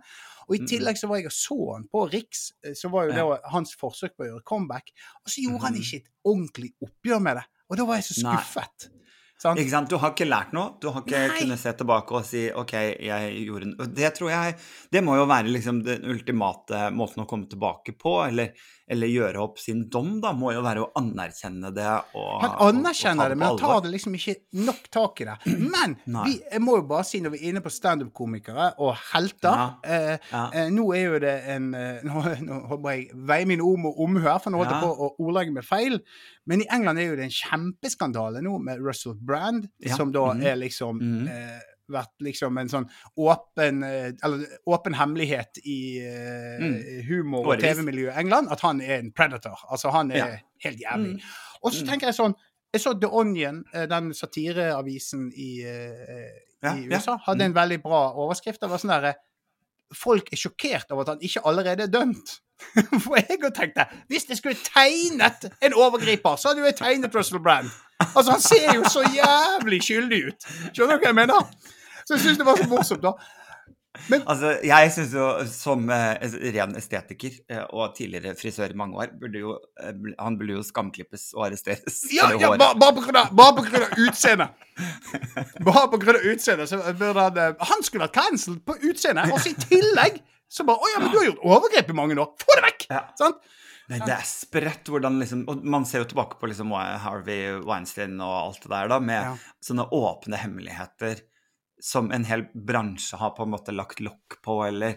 Speaker 2: Og i
Speaker 1: Mm.
Speaker 2: tillegg så var jeg og så han på Riks, eh, så var jo det hans forsøk på å gjøre comeback. Og så gjorde han
Speaker 1: Mhm.
Speaker 2: ikke et ordentlig oppgjør med det. Og da var jeg så skuffet. Sant?
Speaker 1: Ikke sant? Du har ikke lært noe. Du har ikke
Speaker 2: Nei.
Speaker 1: kunnet se tilbake og si OK, jeg gjorde noe. Det tror jeg Det må jo være liksom den ultimate måten å komme tilbake på, eller, eller gjøre opp sin dom, da, må jo være å anerkjenne det og
Speaker 2: Han
Speaker 1: og- og
Speaker 2: anerkjenner det, men han tar det liksom ikke nok tak i det. Men vi, jeg må jo bare si, når vi er inne på standup-komikere og helter
Speaker 1: Ja.
Speaker 2: eh,
Speaker 1: Ja.
Speaker 2: eh, Nå er jo det en eh, Nå, nå håper jeg veier mine ord med omhør, for nå holdt jeg på å ordlegge meg feil. Men i England er jo det en kjempeskandale nå med Russell Brand, som da
Speaker 1: Mhm.
Speaker 2: er liksom
Speaker 1: mm.
Speaker 2: eh, vært liksom en sånn åpen eh, Eller åpen hemmelighet i uh,
Speaker 1: Mm.
Speaker 2: humor- og TV-miljøet i England at han er en predator. Altså, han er
Speaker 1: Ja.
Speaker 2: helt jævlig.
Speaker 1: Mm.
Speaker 2: Og så
Speaker 1: Mm.
Speaker 2: tenker jeg sånn Jeg så The Onion, eh, den satireavisen i, uh,
Speaker 1: Ja,
Speaker 2: i
Speaker 1: ja.
Speaker 2: USA, hadde
Speaker 1: Mm.
Speaker 2: en veldig bra overskrift. Det var sånn derre Folk er sjokkert over at han ikke allerede er dømt. For jeg òg tenkte Hvis jeg skulle tegnet en overgriper, så hadde jo jeg tegnet Russell Brand. Altså, han ser jo så jævlig skyldig ut. Skjønner du hva jeg mener? Så jeg syns det var så morsomt, da.
Speaker 1: Altså, jeg syns jo som eh, ren estetiker eh, og tidligere frisør i mange år, burde jo eh, Han burde jo skamklippes og arresteres
Speaker 2: Ja, ja bare, bare på grunn av- av utseendet. Bare på grunn av utseendet så burde han eh, Han skulle vært cancelled på utseendet, og så i tillegg så bare Å ja, men du har gjort overgrep i mange år. Få det vekk!
Speaker 1: Ja.
Speaker 2: Sant?
Speaker 1: Nei, det er spredt hvordan liksom Og man ser jo tilbake på liksom Harvey Weinstein og alt det der, da, med
Speaker 2: Ja.
Speaker 1: sånne åpne hemmeligheter som en hel bransje har på en måte lagt lokk på, eller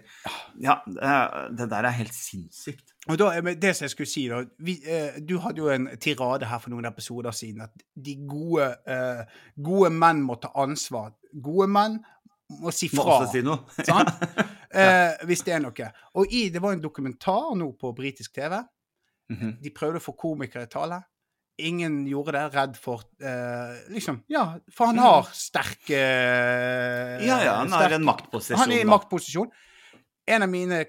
Speaker 1: Ja, det, det der er helt sinnssykt.
Speaker 2: Og da, det som jeg skulle si da, vi, eh, Du hadde jo en tirade her for noen episoder siden at de gode, eh, gode menn må ta ansvar. Gode menn må si
Speaker 1: Må
Speaker 2: fra.
Speaker 1: også si noe.
Speaker 2: Sant? Eh, hvis det er noe. Og i, det var en dokumentar nå på britisk TV.
Speaker 1: Mhm.
Speaker 2: De prøvde å få komikere i tale. Ingen gjorde det. Redd for eh, Liksom, ja, for han har sterke
Speaker 1: Ja, ja, han har en maktposisjon.
Speaker 2: Han er i
Speaker 1: da.
Speaker 2: maktposisjon. En av mine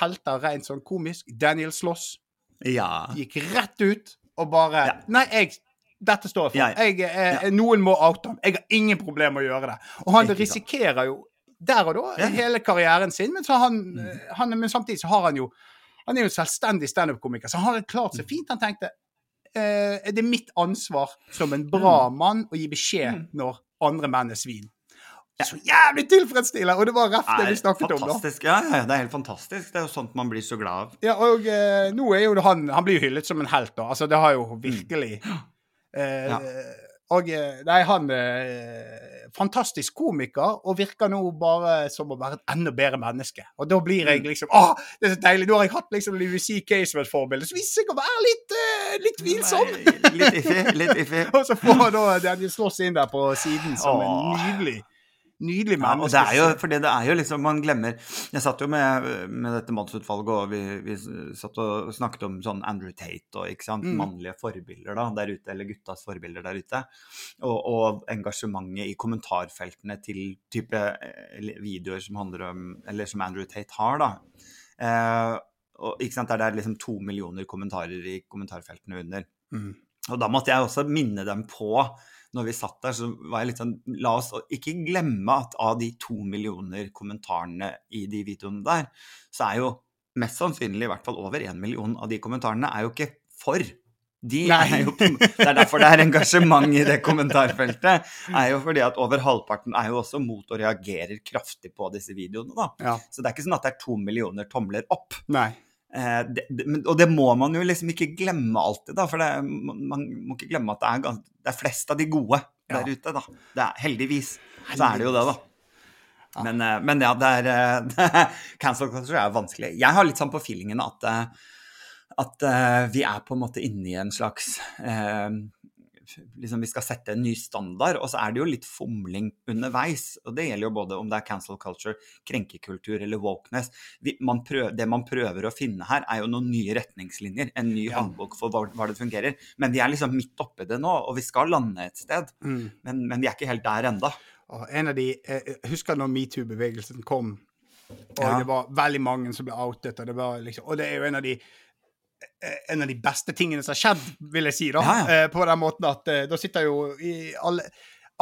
Speaker 2: helter rent sånn komisk, Daniel Sloss,
Speaker 1: Ja.
Speaker 2: gikk rett ut og bare
Speaker 1: Ja.
Speaker 2: Nei, jeg dette står jeg for. Jeg, eh, Noen må oute ham. Jeg har ingen problemer med å gjøre det. Og han risikerer jo der og da.
Speaker 1: Mm.
Speaker 2: hele karrieren sin, men, så han, eh, han, men samtidig så har han jo Han er jo en selvstendig standup-komiker, så han har klart
Speaker 1: Mm.
Speaker 2: seg fint. Han tenkte eh, er det mitt ansvar som en bra mann å gi beskjed
Speaker 1: Mm.
Speaker 2: når andre menn er svin. Så jævlig tilfredsstillende! Og det var rett det vi snakket om, da.
Speaker 1: Ja, ja, ja, det er helt fantastisk. Det er jo sånt man blir så glad av.
Speaker 2: Ja, og eh, nå er jo han Han blir jo hyllet som en helt, da. Altså, det har jo virkelig eh,
Speaker 1: Ja.
Speaker 2: Og eh, Nei, han er Fantastisk komiker, og virker nå bare som å være et enda bedre menneske. Og da blir jeg liksom Å, det er så deilig! Nå har jeg hatt liksom Louis C.K. som et forbilde, så viser jeg å være litt, eh, litt tvilsom!
Speaker 1: Litt iffy. Litt iffy.
Speaker 2: og så får da Daniel Slåss inn der på siden som en
Speaker 1: Åh.
Speaker 2: Nydelig Nydelig
Speaker 1: Ja, og det er jo, fordi det er jo liksom, man glemmer Jeg satt jo med, med dette mannsutvalget, og vi, vi satt og snakket om sånn Andrew Tate og ikke sant,
Speaker 2: Mm.
Speaker 1: mannlige forbilder da, der ute, eller guttas forbilder der ute. Og, og engasjementet i kommentarfeltene til type eh, videoer som handler om Eller som Andrew Tate har, da. Eh, og ikke sant, der det er liksom to millioner kommentarer i kommentarfeltene under.
Speaker 2: Mm.
Speaker 1: Og da måtte jeg også minne dem på, når vi satt der, så var jeg litt sånn La oss ikke glemme at av de to millioner kommentarene i de videoene der, så er jo mest sannsynlig i hvert fall over én million av de kommentarene er jo ikke for. De er jo, det er derfor det er engasjement i det kommentarfeltet. er jo fordi at over halvparten er jo også mot og reagerer kraftig på disse videoene. da.
Speaker 2: Ja.
Speaker 1: Så det er ikke sånn at det er to millioner tomler opp.
Speaker 2: Nei.
Speaker 1: Eh, det, og det må man jo liksom ikke glemme alltid, da. For det, man, må ikke glemme at det er, gans- det er flest av de gode
Speaker 2: Ja.
Speaker 1: der ute, da. Det er, heldigvis så er det jo det, da. Men, eh, men ja, det er, eh, det er Cancel culture er vanskelig. Jeg har litt sånn på feelingen at, at vi er på en måte inne i en slags eh, liksom Vi skal sette en ny standard, og så er det jo litt fomling underveis. Og det gjelder jo både om det er cancel culture, krenkekultur eller wokeness. Vi, man prøver, det man prøver å finne her, er jo noen nye retningslinjer. En ny
Speaker 2: Ja.
Speaker 1: håndbok for hva, hva det fungerer. Men vi er liksom midt oppi det nå, og vi skal lande et sted.
Speaker 2: Mm.
Speaker 1: Men, men vi er ikke helt der enda.
Speaker 2: En av de, husker jeg husker når metoo-bevegelsen kom, og
Speaker 1: Ja.
Speaker 2: det var veldig mange som ble outet, og det, var liksom, og det er jo en av de eh, en av de beste tingene som har skjedd, vil jeg si, da.
Speaker 1: Ja,
Speaker 2: eh, På den måten at eh, da sitter jo i alle,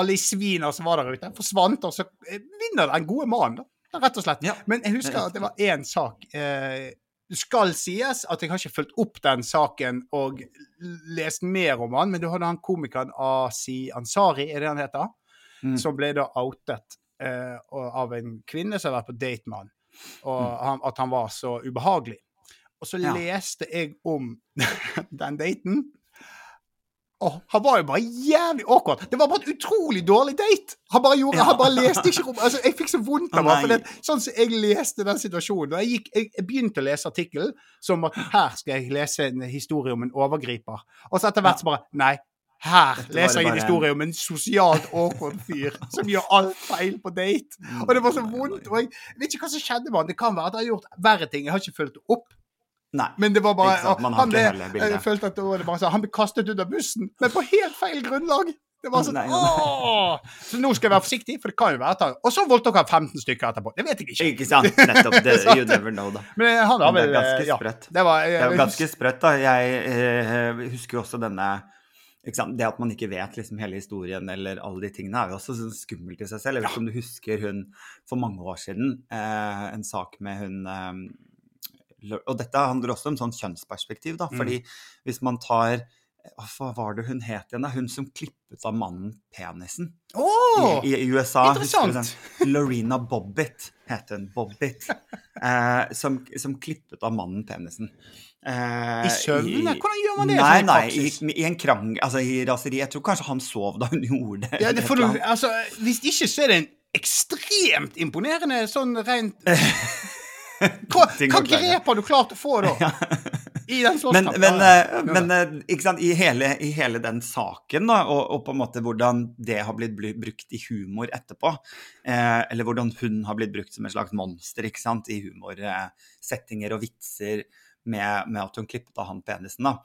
Speaker 2: alle i svina som var der ute, forsvant, og så eh, vinner den gode mannen, da. Rett og slett.
Speaker 1: Ja.
Speaker 2: Men jeg husker at det var én sak eh, Det skal sies at jeg har ikke fulgt opp den saken og lest mer om han, men du hadde han komikeren Asi Ansari, er det han heter?
Speaker 1: Mm.
Speaker 2: som ble da outet eh, av en kvinne som har vært på date med han, og han, at han var så ubehagelig. Og så.
Speaker 1: Ja.
Speaker 2: leste jeg om den daten. Og han var jo bare jævlig awkward. Det var bare et utrolig dårlig date. Han bare gjorde,
Speaker 1: Ja.
Speaker 2: han bare leste ikke rom. Altså, jeg fikk så vondt av ham. Det, sånn som jeg leste den situasjonen jeg, gikk, jeg, jeg begynte å lese artikkelen som at her skal jeg lese en historie om en overgriper. Og så etter hvert så bare Nei. Her leser jeg en historie om en sosialt awkward fyr som gjør alt feil på date. Og det var så vondt. Og jeg vet ikke hva som skjedde med han. Det kan være at jeg har gjort verre ting. Jeg har ikke fulgt opp.
Speaker 1: Nei.
Speaker 2: Men det var bare
Speaker 1: sant,
Speaker 2: han ble. Jeg følte at det var bare sånn, Han ble kastet ut av bussen, men på helt feil grunnlag. Det var sånn
Speaker 1: Nei, nei.
Speaker 2: Så nå skal jeg være forsiktig, for det kan jo være at Og så voldtok han 15 stykker etterpå. Det vet jeg ikke.
Speaker 1: Ikke sant? Nettopp. Det, you never know, da.
Speaker 2: Men han har
Speaker 1: det er ganske
Speaker 2: eh, ja,
Speaker 1: sprøtt.
Speaker 2: Det var,
Speaker 1: Det var ganske sprøtt, da. Jeg eh, husker jo også denne? Det at man ikke vet liksom hele historien eller alle de tingene, er jo også sånn skummelt i seg selv. Jeg vet ikke om du husker hun for mange år siden, eh, en sak med hun eh, Og dette handler også om sånn kjønnsperspektiv, da.
Speaker 2: Mm.
Speaker 1: Fordi hvis man tar Hva var det hun het igjen? Hun som klippet av mannen penisen
Speaker 2: oh,
Speaker 1: i, i USA.
Speaker 2: interessant.
Speaker 1: Lorena Bobbitt het hun. Bobbitt. Eh, som, som klippet av mannen penisen. Eh,
Speaker 2: I søvne? Hvordan gjør man det
Speaker 1: Nei,
Speaker 2: sånn i
Speaker 1: nei, i, i en krang, altså i raseri. Jeg tror kanskje han sov da hun gjorde det.
Speaker 2: Ja, det du, altså, hvis ikke så er det en ekstremt imponerende sånn rent Hva, hva grep har du klart å få, da? I den
Speaker 1: Men, men, eh, men eh, ikke sant, i hele, i hele den saken, da, og, og på en måte hvordan det har blitt brukt i humor etterpå, eh, eller hvordan hun har blitt brukt som et slags monster ikke sant, i humorsettinger og vitser med, med at hun klippet av han penisen. Da.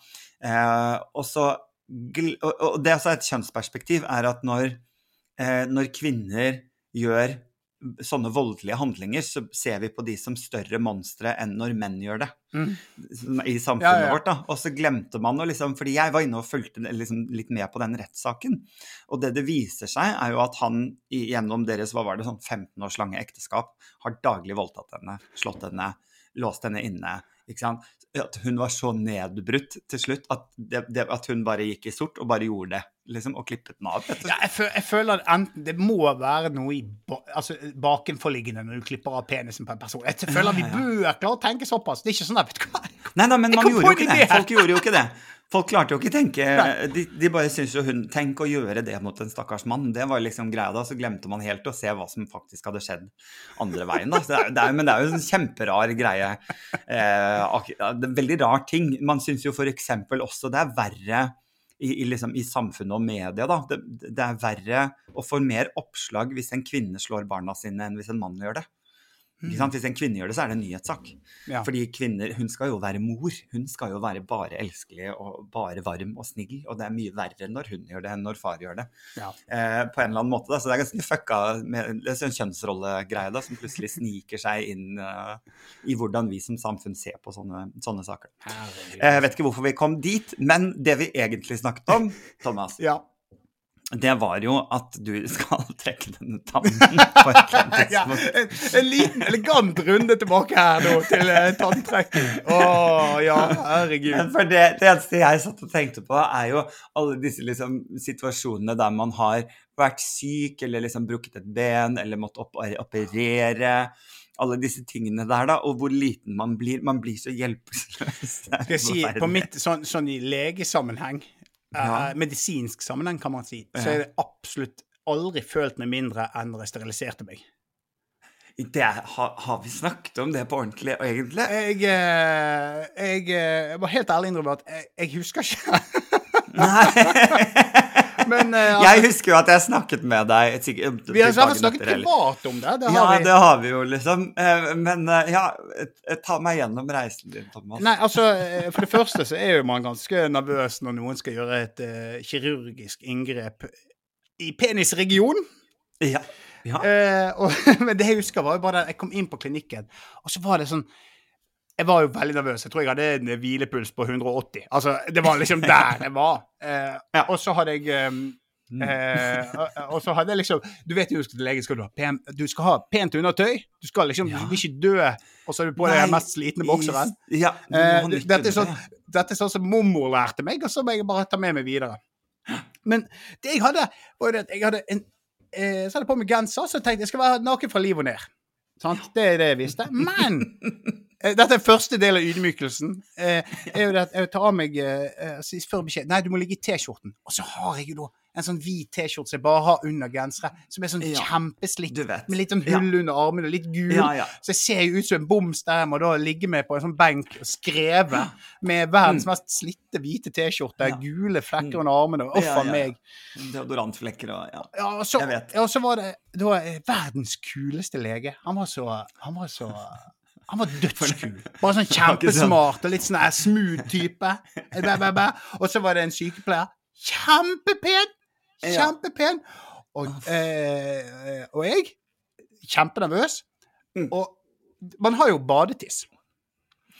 Speaker 1: Eh, og, så, og, og det er også et kjønnsperspektiv er at når, eh, når kvinner gjør sånne voldelige handlinger, så ser vi på de som større monstre enn når menn gjør det
Speaker 2: Mm.
Speaker 1: i samfunnet
Speaker 2: Ja, ja.
Speaker 1: vårt. da. Og så glemte man å liksom Fordi jeg var inne og fulgte liksom litt med på den rettssaken. Og det det viser seg, er jo at han gjennom deres hva var det, sånn 15 års lange ekteskap har daglig voldtatt henne, slått henne, låst henne inne. At hun var så nedbrutt til slutt at, det, det, at hun bare gikk i sort og bare gjorde det. liksom, Og klippet den av.
Speaker 2: Ja, jeg, føl, jeg føler at enten Det må være noe i altså, bakenforliggende når du klipper av penisen på en person. Jeg føler
Speaker 1: at vi
Speaker 2: bør klare å tenke såpass. Det er ikke sånn at, vet du hva?
Speaker 1: Nei, nei, men man gjorde jo ikke det. Folk gjorde jo ikke det. Folk klarte jo ikke tenke de, de bare syntes jo hun Tenk å gjøre det mot en stakkars mann. Det var liksom greia da. Så glemte man helt å se hva som faktisk hadde skjedd andre veien. da. Det er, det er, men det er jo en kjemperar greie. Eh, en veldig rar ting. Man syns jo f.eks. også det er verre i, i, liksom, i samfunnet og media, da. Det, det er verre og får mer oppslag hvis en kvinne slår barna sine, enn hvis en mann gjør det. Sant? Hvis en kvinne gjør det, så er det en nyhetssak.
Speaker 2: Ja.
Speaker 1: Fordi kvinner, hun skal jo være mor. Hun skal jo være bare elskelig og bare varm og snill. Og det er mye verre når hun gjør det, enn når far gjør det.
Speaker 2: Ja.
Speaker 1: Eh, på en eller annen måte. Da. Så det er ganske fucka med det er en kjønnsrollegreie da, som plutselig sniker seg inn uh, i hvordan vi som samfunn ser på sånne, sånne saker.
Speaker 2: Jeg
Speaker 1: Jeg vet ikke hvorfor vi kom dit, men det vi egentlig snakket om, Thomas,
Speaker 2: Ja.
Speaker 1: Det var jo at du skal trekke denne tannen på et
Speaker 2: ja. En, en liten, elegant runde tilbake her nå, til eh, tanntrekking. Å ja,
Speaker 1: Men
Speaker 2: herregud.
Speaker 1: for det, det eneste jeg satt og tenkte på, er jo alle disse liksom, situasjonene der man har vært syk, eller liksom brukket et ben, eller måttet opp operere. Alle disse tingene der, da. Og hvor liten man blir. Man blir så hjelpeløs.
Speaker 2: Skal jeg si, på mitt, sånn, sånn i legesammenheng, eh,
Speaker 1: Ja.
Speaker 2: medisinsk sammenheng kan man si, så har det absolutt aldri følt meg mindre enn når jeg steriliserte meg.
Speaker 1: det, har, har vi snakket om det på ordentlig, og egentlig?
Speaker 2: Jeg, eh, jeg, eh, jeg var helt ærlig innrømme at jeg, jeg husker ikke.
Speaker 1: Nei.
Speaker 2: Men uh,
Speaker 1: Jeg
Speaker 2: altså,
Speaker 1: husker jo at jeg snakket med deg sikkert,
Speaker 2: vi har snakket
Speaker 1: etter,
Speaker 2: privat om det. det
Speaker 1: Ja,
Speaker 2: vi.
Speaker 1: det har vi jo, liksom. Eh, Men eh, ja, ta meg gjennom reisen din, Thomas.
Speaker 2: Nei, altså, For det første så er jo man ganske nervøs når noen skal gjøre et uh, kirurgisk inngrep i penisregionen.
Speaker 1: Ja. ja.
Speaker 2: Uh, og, men det jeg husker, var jo bare jeg kom inn på klinikken, og så var det sånn Jeg var jo veldig nervøs. Jeg tror jeg hadde en hvilepuls på 180. Altså, Det var liksom der jeg var. Eh,
Speaker 1: Ja.
Speaker 2: Og så hadde jeg um, eh, og, så hadde jeg liksom Du vet jo til legen, skal du ha pen, du skal ha pent undertøy. Du skal liksom
Speaker 1: Ja.
Speaker 2: Du vil ikke dø, og så er du på den mest slitne bokseren.
Speaker 1: Ja,
Speaker 2: Eh, dette, er sånn, dette er sånn som mormor lærte meg, og så må jeg bare ta med meg videre. Men det jeg hadde, var jo det at jeg hadde en eh, Så hadde jeg på meg genser, så tenkte jeg jeg skal være naken fra liv og ned. Sant? Det er det jeg visste. Men dette er første del av ydmykelsen. Eh, er jo det at jeg tar av meg eh, eh, Før beskjed Nei, du må ligge i T-skjorten. Og så har jeg jo da en sånn hvit T-skjorte som jeg bare har under gensere, som er sånn
Speaker 1: Ja.
Speaker 2: kjempeslitt, med litt sånn hull under armene, litt gul.
Speaker 1: Ja, ja.
Speaker 2: Så jeg ser jo ut som en boms der jeg må da ligge med på en sånn benk og skreve med verdens mest slitte hvite T-skjorte,
Speaker 1: Mm. Ja.
Speaker 2: gule flekker under armene. Uff
Speaker 1: Ja,
Speaker 2: a
Speaker 1: ja.
Speaker 2: meg.
Speaker 1: Deodorantflekker og ja.
Speaker 2: Ja, og så,
Speaker 1: Jeg vet.
Speaker 2: ja, og så var det det var verdens kuleste lege. Han var så Han var så han var dødskul. Bare sånn kjempesmart og litt sånn smooth type. Og så var det en sykepleier. Kjempepen! Kjempepen. Og, eh, og jeg kjempenervøs.
Speaker 1: Mm.
Speaker 2: Og man har jo badetiss.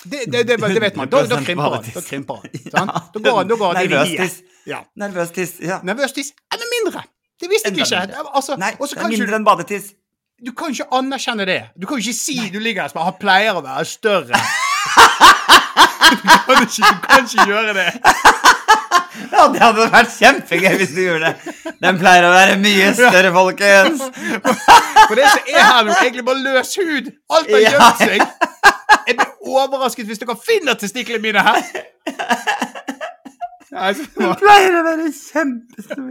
Speaker 2: Det, det, det, det vet man. Da, da krymper han. Da krymper han. Da går han, da går han
Speaker 1: Nervøs tiss.
Speaker 2: Ja.
Speaker 1: Nervøs tiss. Ja.
Speaker 2: Nervøs tiss enda mindre. Det visste jeg ikke. Altså,
Speaker 1: Nei, det er mindre enn badetiss.
Speaker 2: Du kan jo ikke anerkjenne det. Du kan jo ikke si du ligger der som han pleier å være større. Du kan ikke, du kan ikke gjøre det.
Speaker 1: Ja, det hadde vært kjempegøy hvis du gjorde det. Den pleier å være mye større, folkens.
Speaker 2: For det som er her nå, egentlig bare løs hud. Alt har gjemt seg. Jeg blir overrasket hvis dere finner testiklene mine her. Var,
Speaker 1: pleier å være kjempestor.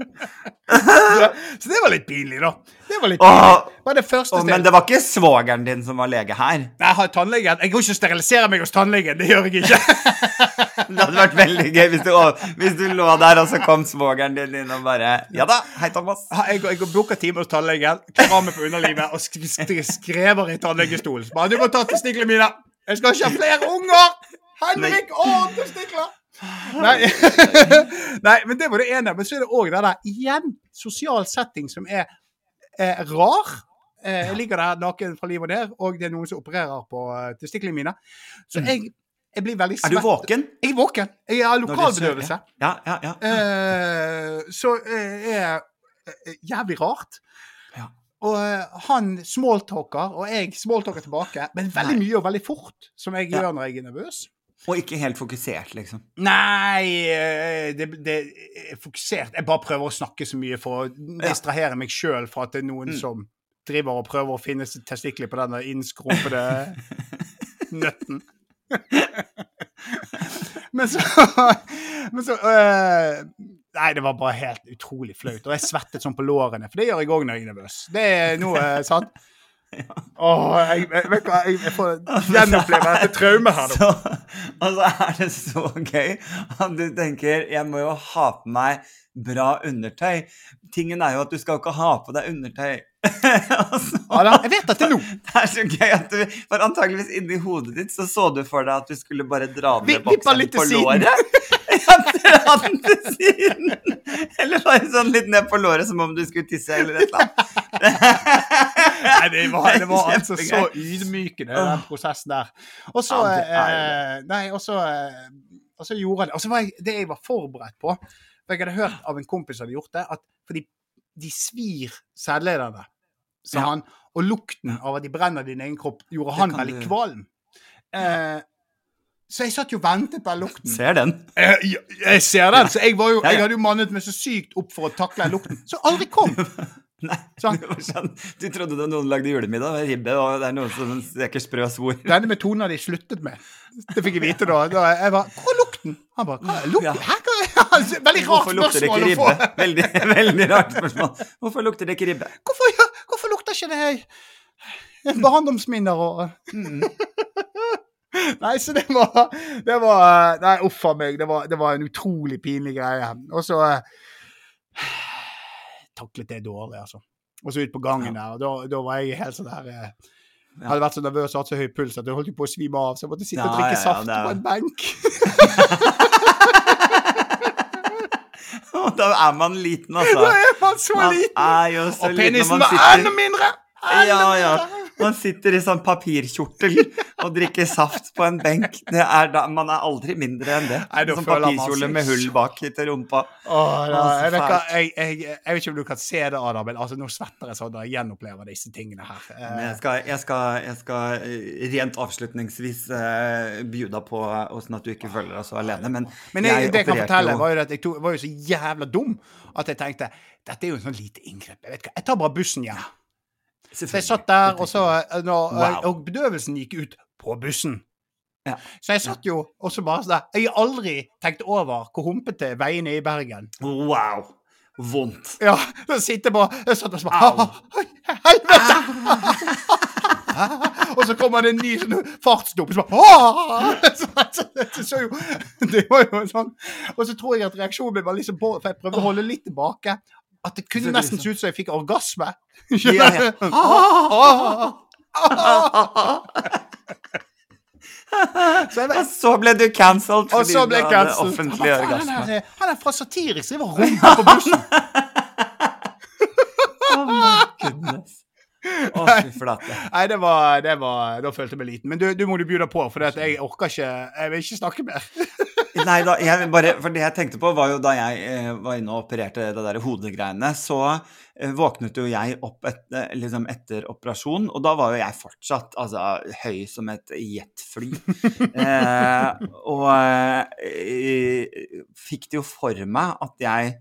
Speaker 2: så det var litt pinlig, da. Det var litt pinlig. Det var det første stedet.
Speaker 1: men det var ikke svogeren din som var lege her.
Speaker 2: Nei, jeg har tannlegen. Jeg går ikke og steriliserer meg hos tannlegen. Det gjør jeg ikke.
Speaker 1: Det hadde vært veldig gøy hvis du, hvis du lå der, og så kom svogeren din inn og bare Ja da, hei, Thomas.
Speaker 2: Jeg går, jeg går booker time hos tannlegen, meg på underlivet og sk sk skrever i tannlegestolen. Bare, 'Du må ta testiklene mine. Jeg skal ikke ha flere unger!' Henrik! Å, testikler! Nei. Nei, men det var det ene. Men så er det òg det der igjen sosial setting som er eh, rar. Eh, jeg ligger der naken fra liv og ned, og det er noen som opererer på eh, testiklene mine. Så jeg, jeg blir veldig
Speaker 1: svett. Er du våken?
Speaker 2: Jeg er våken. Jeg har lokalbedøvelse.
Speaker 1: Ja, ja, ja.
Speaker 2: Eh, så eh, er jævlig rart.
Speaker 1: Ja.
Speaker 2: Og han smalltalker, og jeg smalltalker tilbake, men veldig mye og veldig fort, som jeg gjør når jeg er nervøs.
Speaker 1: Og ikke helt fokusert, liksom.
Speaker 2: Nei, eh, det, det er fokusert. Jeg bare prøver å snakke så mye for å distrahere meg sjøl fra at det er noen
Speaker 1: Mm.
Speaker 2: som driver og prøver å finne testikler på denne innskrumpede nøtten. men så Men så øh, Nei, det var bare helt utrolig flaut. Og jeg svettet sånn på lårene, for det gjør jeg òg når jeg er nervøs. Det er noe sant. Åh, jeg, jeg, vet hva, jeg, jeg får gjenoppleve dette traumet her nå.
Speaker 1: Og så er det så gøy at du tenker jeg må jo ha på meg bra undertøy. Tingen er jo at du skal jo ikke ha på deg undertøy. altså,
Speaker 2: Ja, jeg vet at det er nå.
Speaker 1: det er så gøy at du For antageligvis inni hodet ditt så så du for deg at du skulle bare dra ned bokseren på låret. Ja, dra den til siden. Eller bare sånn litt ned på låret som om du skulle tisse eller et eller annet.
Speaker 2: Nei, det var, det var altså så ydmykende, den prosessen der. Og så eh, Nei, og så eh, gjorde jeg det. Og så var jeg, det jeg var forberedt på For jeg hadde hørt av en kompis som hadde gjort det, at fordi de svir sædlederne, sa han, og lukten av at de brenner din egen kropp, gjorde han veldig kvalm. Eh, så jeg satt jo og ventet på den lukten.
Speaker 1: Ser den.
Speaker 2: Jeg, jeg ser den, så jeg, var jo, jeg hadde jo mannet meg så sykt opp for å takle den lukten, som aldri kom.
Speaker 1: Nei,
Speaker 2: Sånn.
Speaker 1: sånn, du trodde det noen lagde julemiddag med ribbe, og det er noen som steker sprø svor.
Speaker 2: Denne metoden har de sluttet med. Det fikk jeg vite da. da jeg var, Hvor er lukten? Han bare hva er lukten?
Speaker 1: Ja.
Speaker 2: Hæ, hva er det? Veldig rart
Speaker 1: lukter
Speaker 2: spørsmål
Speaker 1: ikke
Speaker 2: å få.
Speaker 1: Veldig, veldig rart spørsmål. Hvorfor lukter det ikke ribbe?
Speaker 2: Hvorfor, ja, hvorfor lukter ikke det barndomsminner og
Speaker 1: Mm.
Speaker 2: Nei, så det var, det var Nei, uff a meg. Det var, det var en utrolig pinlig greie. Og så eh, taklet det dårlig, altså. Og så ut på gangen der, og da, da var jeg helt sånn der Jeg hadde vært så nervøs og hatt så høy puls at jeg holdt på å svime av, så jeg måtte sitte og drikke
Speaker 1: ja, ja,
Speaker 2: saft på en benk.
Speaker 1: Og da er man liten, altså.
Speaker 2: Da er man så
Speaker 1: Man
Speaker 2: liten!
Speaker 1: er jo så
Speaker 2: Og
Speaker 1: liten
Speaker 2: penisen
Speaker 1: når man
Speaker 2: var enda mindre! Enda
Speaker 1: Ja, ja. Man sitter i sånn papirkjortel og drikker saft på en benk. Det er da, man er aldri mindre enn det.
Speaker 2: Nei,
Speaker 1: sånn papirkjole med hull bak til rumpa.
Speaker 2: Åh, da, jeg, vet hva, jeg, jeg, jeg vet ikke om du kan se det, Adam, men altså, nå svetter jeg sånn når jeg gjenopplever disse tingene her.
Speaker 1: Men
Speaker 2: Eh,
Speaker 1: jeg skal, skal, jeg skal eh, rent avslutningsvis uh, bjuda på åssen at du ikke føler deg så alene. Men,
Speaker 2: men jeg, det jeg kan fortelle,
Speaker 1: jo-
Speaker 2: var jo at jeg to, var jo så jævla dum at jeg tenkte dette er jo en sånn lite inngrep. Jeg vet hva, jeg tar bare bussen hjem. Så jeg satt der, og så eh, når,
Speaker 1: Wow.
Speaker 2: Og bedøvelsen gikk ut på bussen.
Speaker 1: Ja.
Speaker 2: Så jeg satt jo og så bare sånn Jeg har aldri tenkt over hvor humpete veiene er i Bergen.
Speaker 1: Wow! Vondt.
Speaker 2: Ja, så sitter jeg bare Jeg satt og så bare Helvete! og så kommer det en ny sånn fartsdump, så bare så, så, så jo, det var jo sånn Og så tror jeg at reaksjonen min var liksom på For jeg prøvde å holde litt tilbake. At det kunne nesten se ut som jeg fikk orgasme.
Speaker 1: Ja, ja.
Speaker 2: Så jeg
Speaker 1: Og så ble du cancelled fordi
Speaker 2: så ble
Speaker 1: du hadde offentlig
Speaker 2: Han,
Speaker 1: orgasme.
Speaker 2: er- han er fra Satiriks, driver og rumper på bussen.
Speaker 1: Oh my goodness. Å, fy flate.
Speaker 2: Nei, det var, det var Da følte jeg meg liten. Men du, du må du by deg på, for jeg orker ikke Jeg vil ikke snakke mer.
Speaker 1: Nei da, jeg bare, for det jeg tenkte på var jo da jeg eh, var inne og opererte det der hodegreiene, så eh, våknet jo jeg opp et, eh, liksom etter operasjon, og da var jo jeg fortsatt altså, høy som et jetfly. eh, og eh, fikk det jo for meg at jeg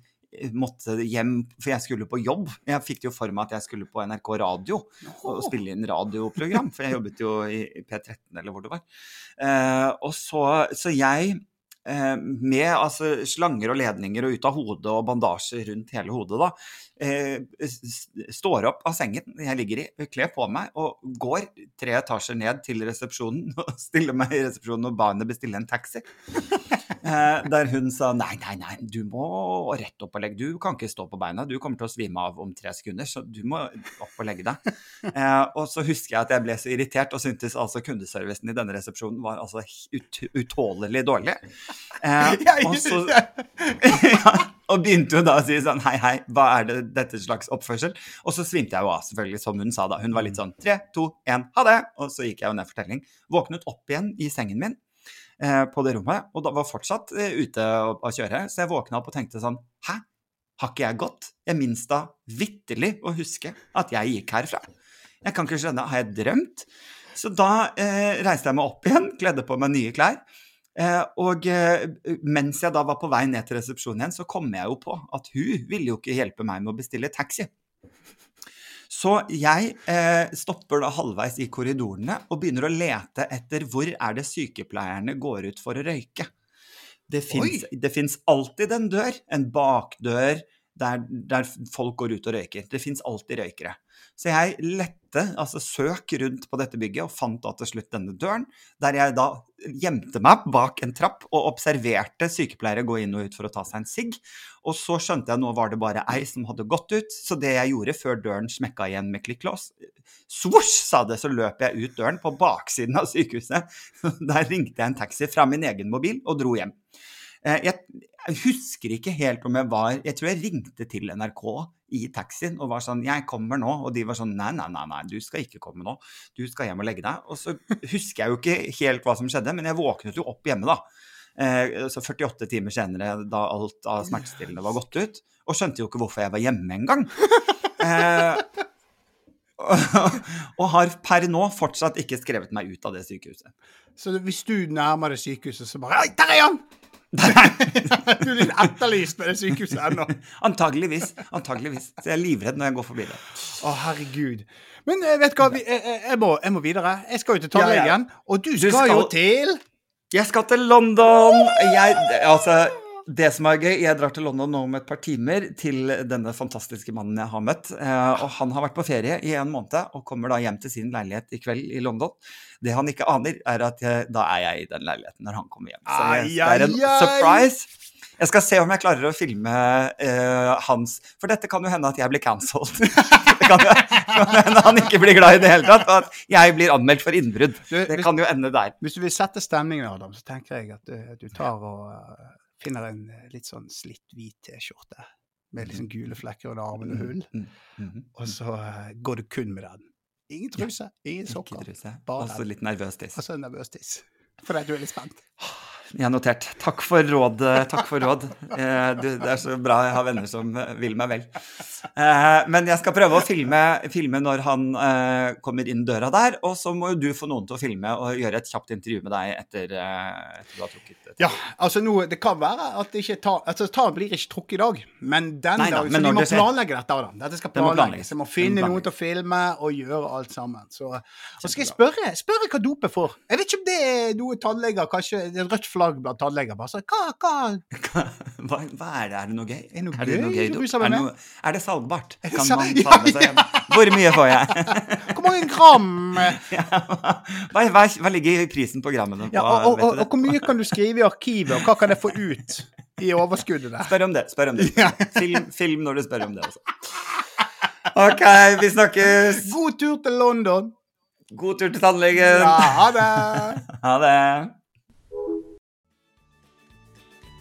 Speaker 1: måtte hjem, for jeg skulle på jobb. Jeg fikk det jo for meg at jeg skulle på NRK Radio og spille inn radioprogram, for jeg jobbet jo i i P13 eller hvor det var. Eh, og så, så jeg eh, med altså, slanger og ledninger og ut av hodet og bandasje rundt hele hodet, da, eh, står opp av sengen jeg ligger i, kler på meg og går tre etasjer ned til resepsjonen og stiller meg i resepsjonen og ba henne bestille en taxi. Eh, der hun sa nei, nei, nei, du må rett opp og legge Du kan ikke stå på beina, du kommer til å svime av om tre sekunder, så du må opp og legge deg. Eh, og så husker jeg at jeg ble så irritert og syntes altså kundeservicen i denne resepsjonen var altså ut, utålelig dårlig. Eh, og, så, ja, og begynte jo da å si sånn hei, hei, hva er det dette slags oppførsel? Og så svimte jeg jo av, selvfølgelig, som hun sa da. Hun var litt sånn tre, to, én, ha det! Og så gikk jeg jo ned for telling. Våknet opp igjen i sengen min eh, på det rommet, og da var fortsatt eh, ute å, kjøre. Så jeg våkna opp og tenkte sånn Hæ? Har ikke jeg gått? Jeg minnes da vitterlig å huske at jeg gikk herfra. Jeg kan ikke skjønne, har jeg drømt? Så da eh, reiste jeg meg opp igjen, kledde på meg nye klær. Eh, og eh, mens jeg da var på vei ned til resepsjonen igjen, så kom jeg jo på at hun ville jo ikke hjelpe meg med å bestille taxi. Så jeg eh, stopper da halvveis i korridorene og begynner å lete etter hvor er det sykepleierne går ut for å røyke. Det fins, det fins alltid en dør, en bakdør, der, der folk går ut og røyker. Det fins alltid røykere. Så jeg lette, altså søk rundt på dette bygget og fant da til slutt denne døren, der jeg da gjemte meg bak en trapp og observerte sykepleiere gå inn og ut for å ta seg en sigg. Og så skjønte jeg nå var det bare ei som hadde gått ut, så det jeg gjorde før døren smekka igjen med klikklås Svosj, sa det, så løp jeg ut døren på baksiden av sykehuset. Der ringte jeg en taxi fra min egen mobil og dro hjem. Eh, Jeg, husker ikke helt om jeg var Jeg tror jeg ringte til NRK i taxien og var sånn 'Jeg kommer nå.' Og de var sånn 'Nei, nei, nei, nei du skal ikke komme nå. Du skal hjem og legge deg.' Og så husker jeg jo ikke helt hva som skjedde, men jeg våknet jo opp hjemme, da. Eh, Så 48 timer senere, da alt av smertestillende var gått ut. Og skjønte jo ikke hvorfor jeg var hjemme engang. Eh, og har per nå fortsatt ikke skrevet meg ut av det sykehuset.
Speaker 2: Så hvis du nærmer deg sykehuset, så bare Oi, der er han! du er litt etterlyst med det sykehuset ennå.
Speaker 1: Antageligvis. Antageligvis. Så jeg er livredd når jeg går forbi det.
Speaker 2: Å, herregud. Men eh, vet du hva, vi, jeg, jeg, jeg, må, jeg må videre. Jeg skal jo til
Speaker 1: Ja, ja.
Speaker 2: og du skal,
Speaker 1: skal-
Speaker 2: jo til
Speaker 1: Jeg skal til London! Jeg, altså, det som er gøy, jeg drar til London nå om et par timer til denne fantastiske mannen jeg har møtt. Eh, og han har vært på ferie i en måned og kommer da hjem til sin leilighet i kveld i London. Det han ikke aner, er at jeg, da er jeg i den leiligheten når han kommer hjem. Så jeg, det er en surprise. Jeg skal se om jeg klarer å filme uh, hans For dette kan jo hende at jeg blir cancelled. det kan jo kan hende han ikke blir glad i det hele tatt, og at jeg blir anmeldt for innbrudd. Det kan jo ende der.
Speaker 2: hvis du vil sette stemningen, Adam, så tenker jeg at du, du tar og eh, finner en eh, litt sånn slitt hvit T-skjorte med liksom gule flekker under armen og hull,
Speaker 1: Mm, mm, mm.
Speaker 2: og så eh, går du kun med den. Ingen truse, ingen sokker. Bare
Speaker 1: Og så litt nervøs tiss.
Speaker 2: Og så nervøs tiss. Fordi du er litt spent.
Speaker 1: Jeg har notert. Takk for råd. eh, Takk for råd. Eh, det er så bra jeg har venner som eh, vil meg vel. Men jeg skal prøve å filme, filme når han kommer inn døra der, og så må jo du få noen til å filme og gjøre et kjapt intervju med deg etter, etter du har trukket Etter.
Speaker 2: Ja, altså nå, det kan være at det ikke tar, altså tar blir ikke trukket i dag, men den
Speaker 1: Nei da,
Speaker 2: dagen, så vi må planlegge dette. da. Dette skal planlegges. Vi må finne noen til å filme og gjøre alt sammen. Så, så skal jeg spørre, spørre hva dopet får? Jeg vet ikke om det er noe tannleger, kanskje rødt flagg blant tannleger. Bare så, hva, hva?
Speaker 1: Hva, hva er det? Er det noe gøy?
Speaker 2: Er det noe
Speaker 1: det
Speaker 2: gøy du ruser
Speaker 1: Er, det noe, er det salgbart?
Speaker 2: det
Speaker 1: Kan man ta med seg? Hvor mye får jeg?
Speaker 2: Hvor mange gram?
Speaker 1: Hva, hva, hva ligger i prisen på grammene?
Speaker 2: Ja, og, og, og, og hvor mye kan du skrive i arkivet, og hva kan jeg få ut i overskuddet der?
Speaker 1: Spør om det. spør om det. Film, film når du spør om det altså. OK, vi snakkes.
Speaker 2: God tur til London!
Speaker 1: God tur til tannlegen.
Speaker 2: Ja, ha det!
Speaker 1: Ha det.